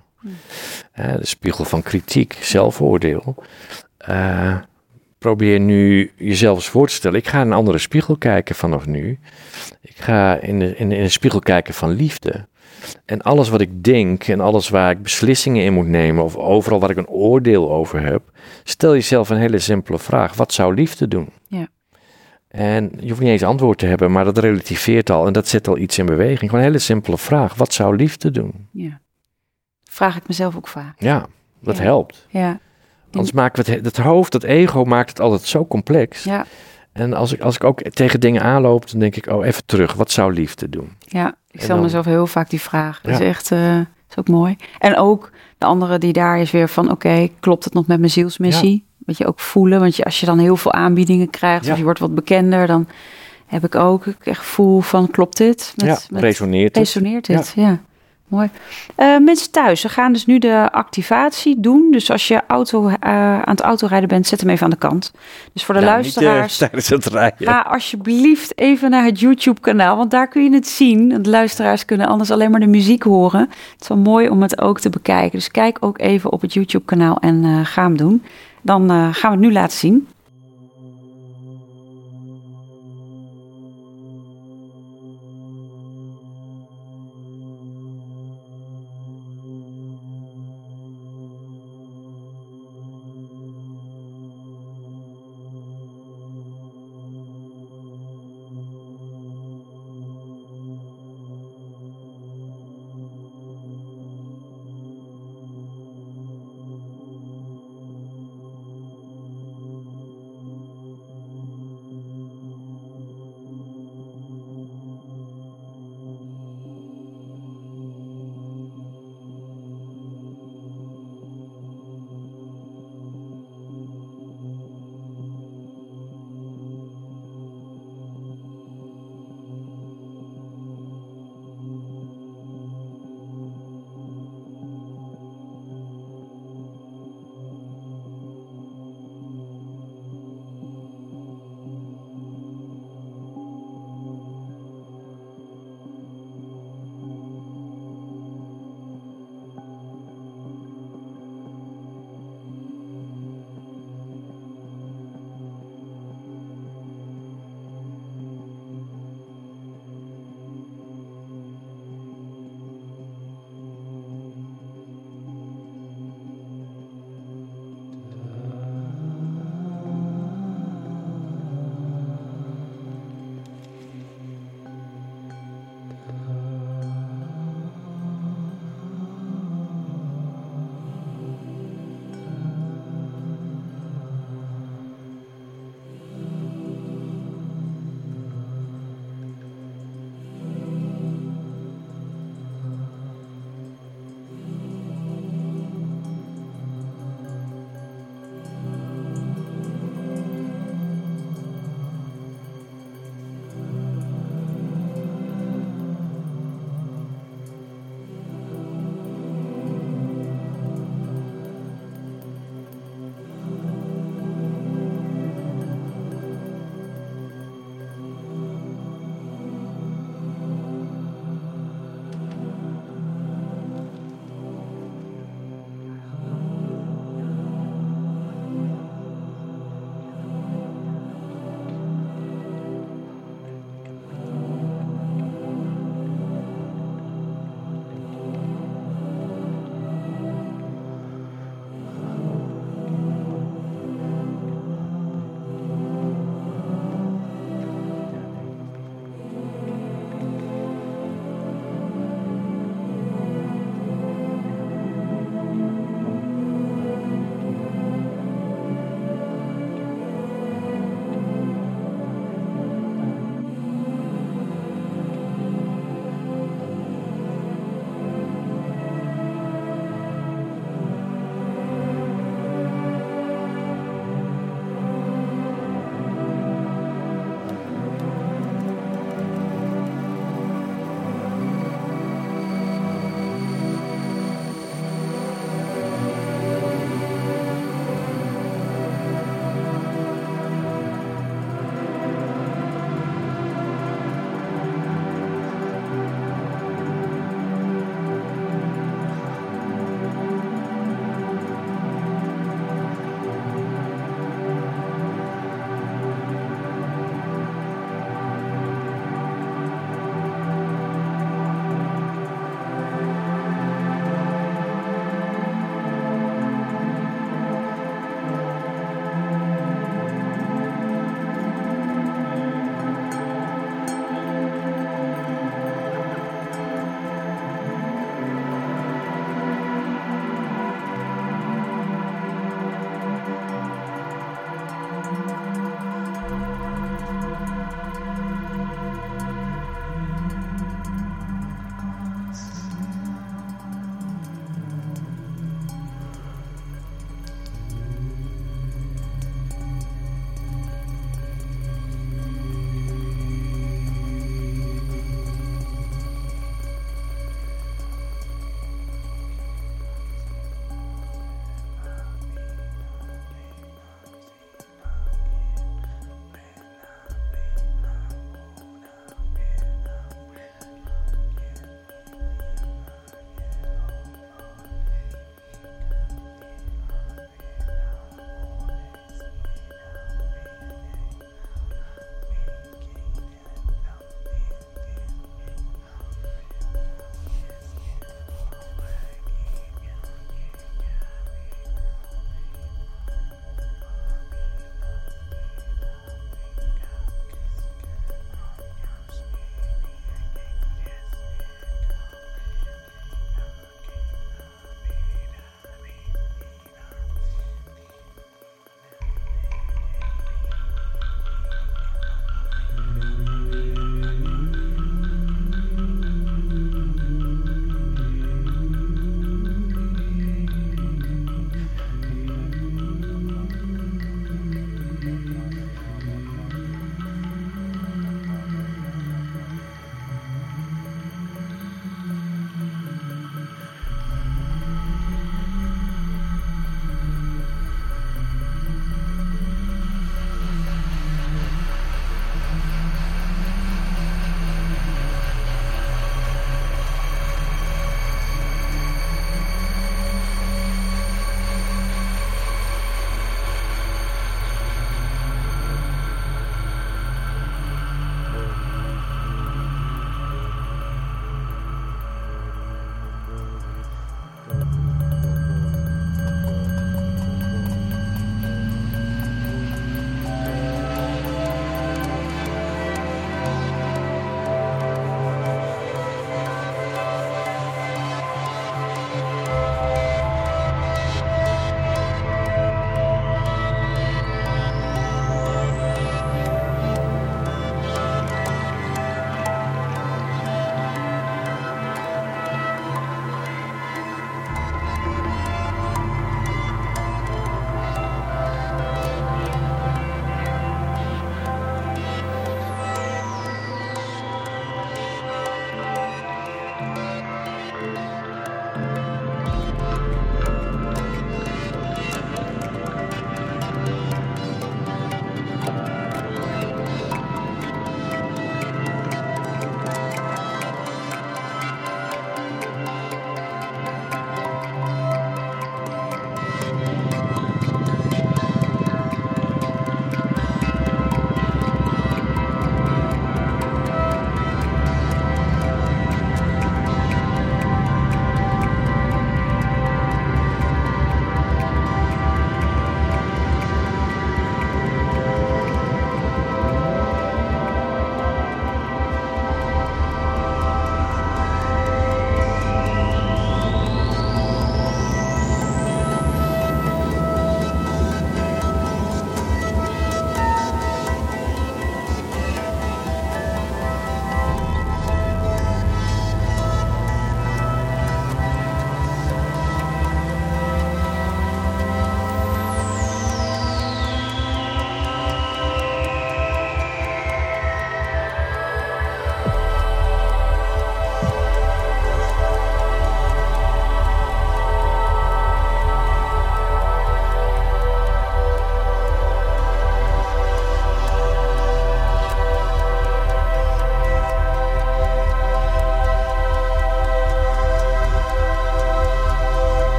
Eh, de spiegel van kritiek, zelfoordeel. Eh, probeer nu jezelf eens voor te stellen. Ik ga in een andere spiegel kijken vanaf nu. Ik ga in de, in, in een spiegel kijken van liefde. En alles wat ik denk en alles waar ik beslissingen in moet nemen, of overal waar ik een oordeel over heb, stel jezelf een hele simpele vraag: wat zou liefde doen? Ja. En je hoeft niet eens antwoord te hebben, maar dat relativeert al en dat zet al iets in beweging. Gewoon een hele simpele vraag: wat zou liefde doen? ja. Vraag ik mezelf ook vaak. Ja, dat Ja. helpt. Ja, Anders maken we het, het hoofd, dat ego maakt het altijd zo complex. ja, En als ik, als ik ook tegen dingen aanloop, dan denk ik, oh, even terug. Wat zou liefde doen? ja. Ik stel dan- mezelf heel vaak die vraag. Dat is echt, eh, is ook mooi. En ook de andere die daar is weer van, oké, klopt het nog met mijn zielsmissie? Weet je, ook voelen. Want je, als je dan heel veel aanbiedingen krijgt, Ja. of je wordt wat bekender, dan heb ik ook ik echt gevoel van, klopt dit? Met, ja, met- resoneert het? resoneert dit? Ja. Mooi. Eh, mensen thuis, we gaan dus nu de activatie doen. Dus als je auto, eh, aan het autorijden bent, zet hem even aan de kant. Dus voor de Ja, luisteraars, Niet, eh, (laughs) tijdens het rijden. Ga alsjeblieft even naar het YouTube-kanaal, want daar kun je het zien. De luisteraars kunnen anders alleen maar de muziek horen. Het is wel mooi om het ook te bekijken. Dus kijk ook even op het YouTube-kanaal en eh, ga hem doen. dan gaan we het nu laten zien.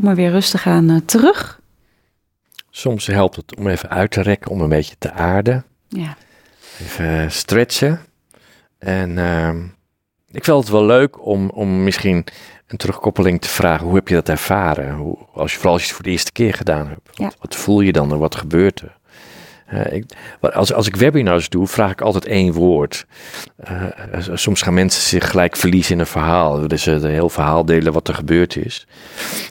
Kom maar weer rustig aan eh, terug. Soms helpt het om even uit te rekken, om een beetje te aarden. Ja. Even stretchen. En ehm, ik vind het wel leuk om, om misschien een terugkoppeling te vragen. Hoe heb je dat ervaren? Hoe, als je, vooral als je het voor de eerste keer gedaan hebt. Wat, Ja. wat voel je dan en wat gebeurt er? Eh, ik, als, als ik webinars doe, vraag ik altijd één woord. Eh, eh, soms gaan mensen zich gelijk verliezen in een verhaal. Dus ze een heel verhaal delen wat er gebeurd is.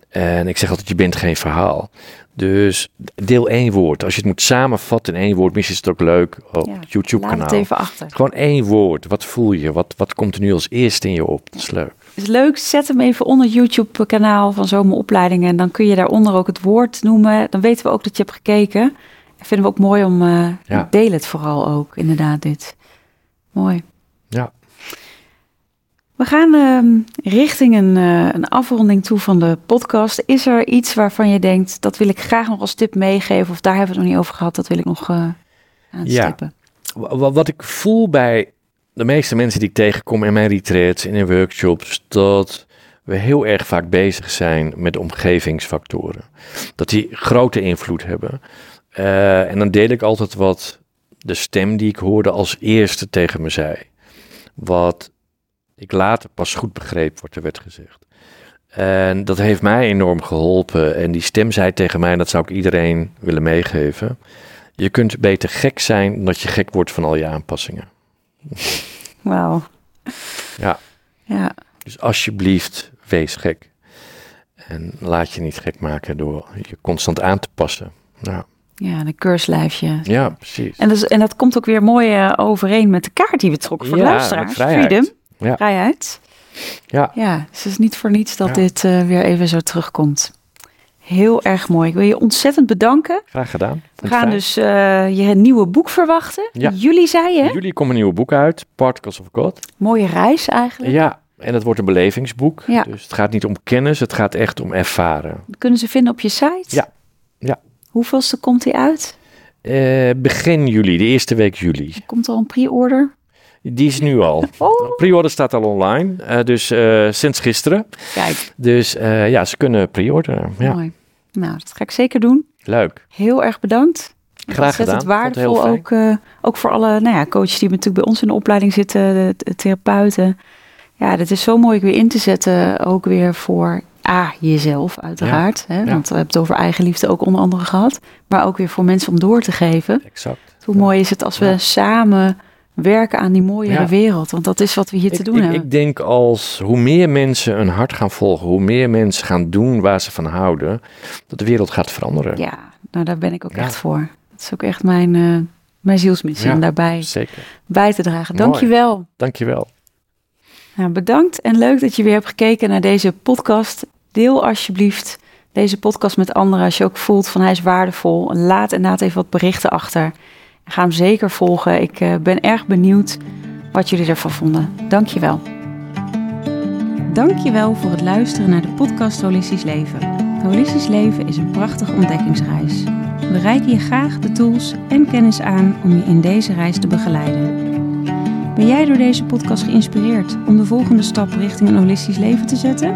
En ik zeg altijd, je bent geen verhaal. Dus deel één woord. Als je het moet samenvatten in één woord, misschien is het ook leuk op Ja, Laat YouTube-kanaal. het even achter. Gewoon één woord. Wat voel je? Wat, wat komt er nu als eerste in je op? Dat is leuk. is leuk. Zet hem even onder het YouTube-kanaal van Zomeropleidingen. En dan kun je daaronder ook het woord noemen. Dan weten we ook dat je hebt gekeken. Vinden we ook mooi om... Ja. Deel het vooral ook, inderdaad, dit. Mooi. Ja. We gaan ehm, richting een, eh, een afronding toe van de podcast. Is er iets waarvan je denkt, dat wil ik graag nog als tip meegeven... of daar hebben we het nog niet over gehad, dat wil ik nog eh aanstippen? Wa- wa- Wat ik voel bij de meeste mensen die ik tegenkom in mijn retreats, in de workshops, dat we heel erg vaak bezig zijn met omgevingsfactoren. Dat die grote invloed hebben. Eh, en dan deel ik altijd wat de stem die ik hoorde als eerste tegen me zei. Wat ik later pas goed begreep, wordt er werd gezegd. En dat heeft mij enorm geholpen. En die stem zei tegen mij, en dat zou ik iedereen willen meegeven. Je kunt beter gek zijn dan dat je gek wordt van al je aanpassingen. Wauw. Ja. Ja, Dus alsjeblieft, wees gek. En laat je niet gek maken door je constant aan te passen. Nou, ja, een keurslijfje. ja, precies. En, dus, en dat komt ook weer mooi eh, overeen met de kaart die we trokken voor de luisteraars. vrijheid. Freedom, Ja. vrijheid. Ja. Ja, dus het is niet voor niets dat Ja. dit eh, weer even zo terugkomt. Heel erg mooi. Ik wil je ontzettend bedanken. Graag gedaan. We gaan fijn. dus eh, je nieuwe boek verwachten. Ja. Jullie zei je? Jullie komen een nieuw boek uit, Particles of God. Mooie reis eigenlijk. Ja, en het wordt een belevingsboek. Ja. Dus het gaat niet om kennis, het gaat echt om ervaren. Kunnen ze vinden op je site? Ja. Ja. Hoeveelste komt die uit? Eh, begin juli, de eerste week juli. Komt al een pre-order? Die is nu al. (laughs) Oh, Pre-order staat al online, eh, dus eh, sinds gisteren. kijk, Dus ja, ze kunnen pre-orderen. Ja, mooi. Nou, dat ga ik zeker doen. leuk. Heel erg bedankt. Graag gedaan. Het waardevol ook, ook voor alle nou ja, coaches die natuurlijk bij ons in de opleiding zitten, de, de therapeuten. Ja, dat is zo mooi weer in te zetten, ook weer voor A, jezelf uiteraard. Hè, ja. Want we hebben het over eigenliefde ook onder andere gehad. Maar ook weer voor mensen om door te geven. Exact. Hoe mooi is het als we samen werken aan die mooiere wereld. Want dat is wat we hier te doen ik, hebben. ik denk als hoe meer mensen hun hart gaan volgen, hoe meer mensen gaan doen waar ze van houden, dat de wereld gaat veranderen. Ja, nou daar ben ik ook echt voor. Dat is ook echt mijn, eh, mijn zielsmissie Ja. om daarbij Zeker. bij te dragen. Mooi. Dankjewel. Dankjewel. Nou, bedankt en leuk dat je weer hebt gekeken naar deze podcast. Deel alsjeblieft deze podcast met anderen als je ook voelt van hij is waardevol. Laat inderdaad even wat berichten achter. En ga hem zeker volgen. Ik eh, ben erg benieuwd wat jullie ervan vonden. Dankjewel. Dankjewel voor het luisteren naar de podcast Holistisch Leven. Holistisch Leven is een prachtige ontdekkingsreis. We reiken je graag de tools en kennis aan om je in deze reis te begeleiden. Ben jij door deze podcast geïnspireerd om de volgende stap richting een holistisch leven te zetten?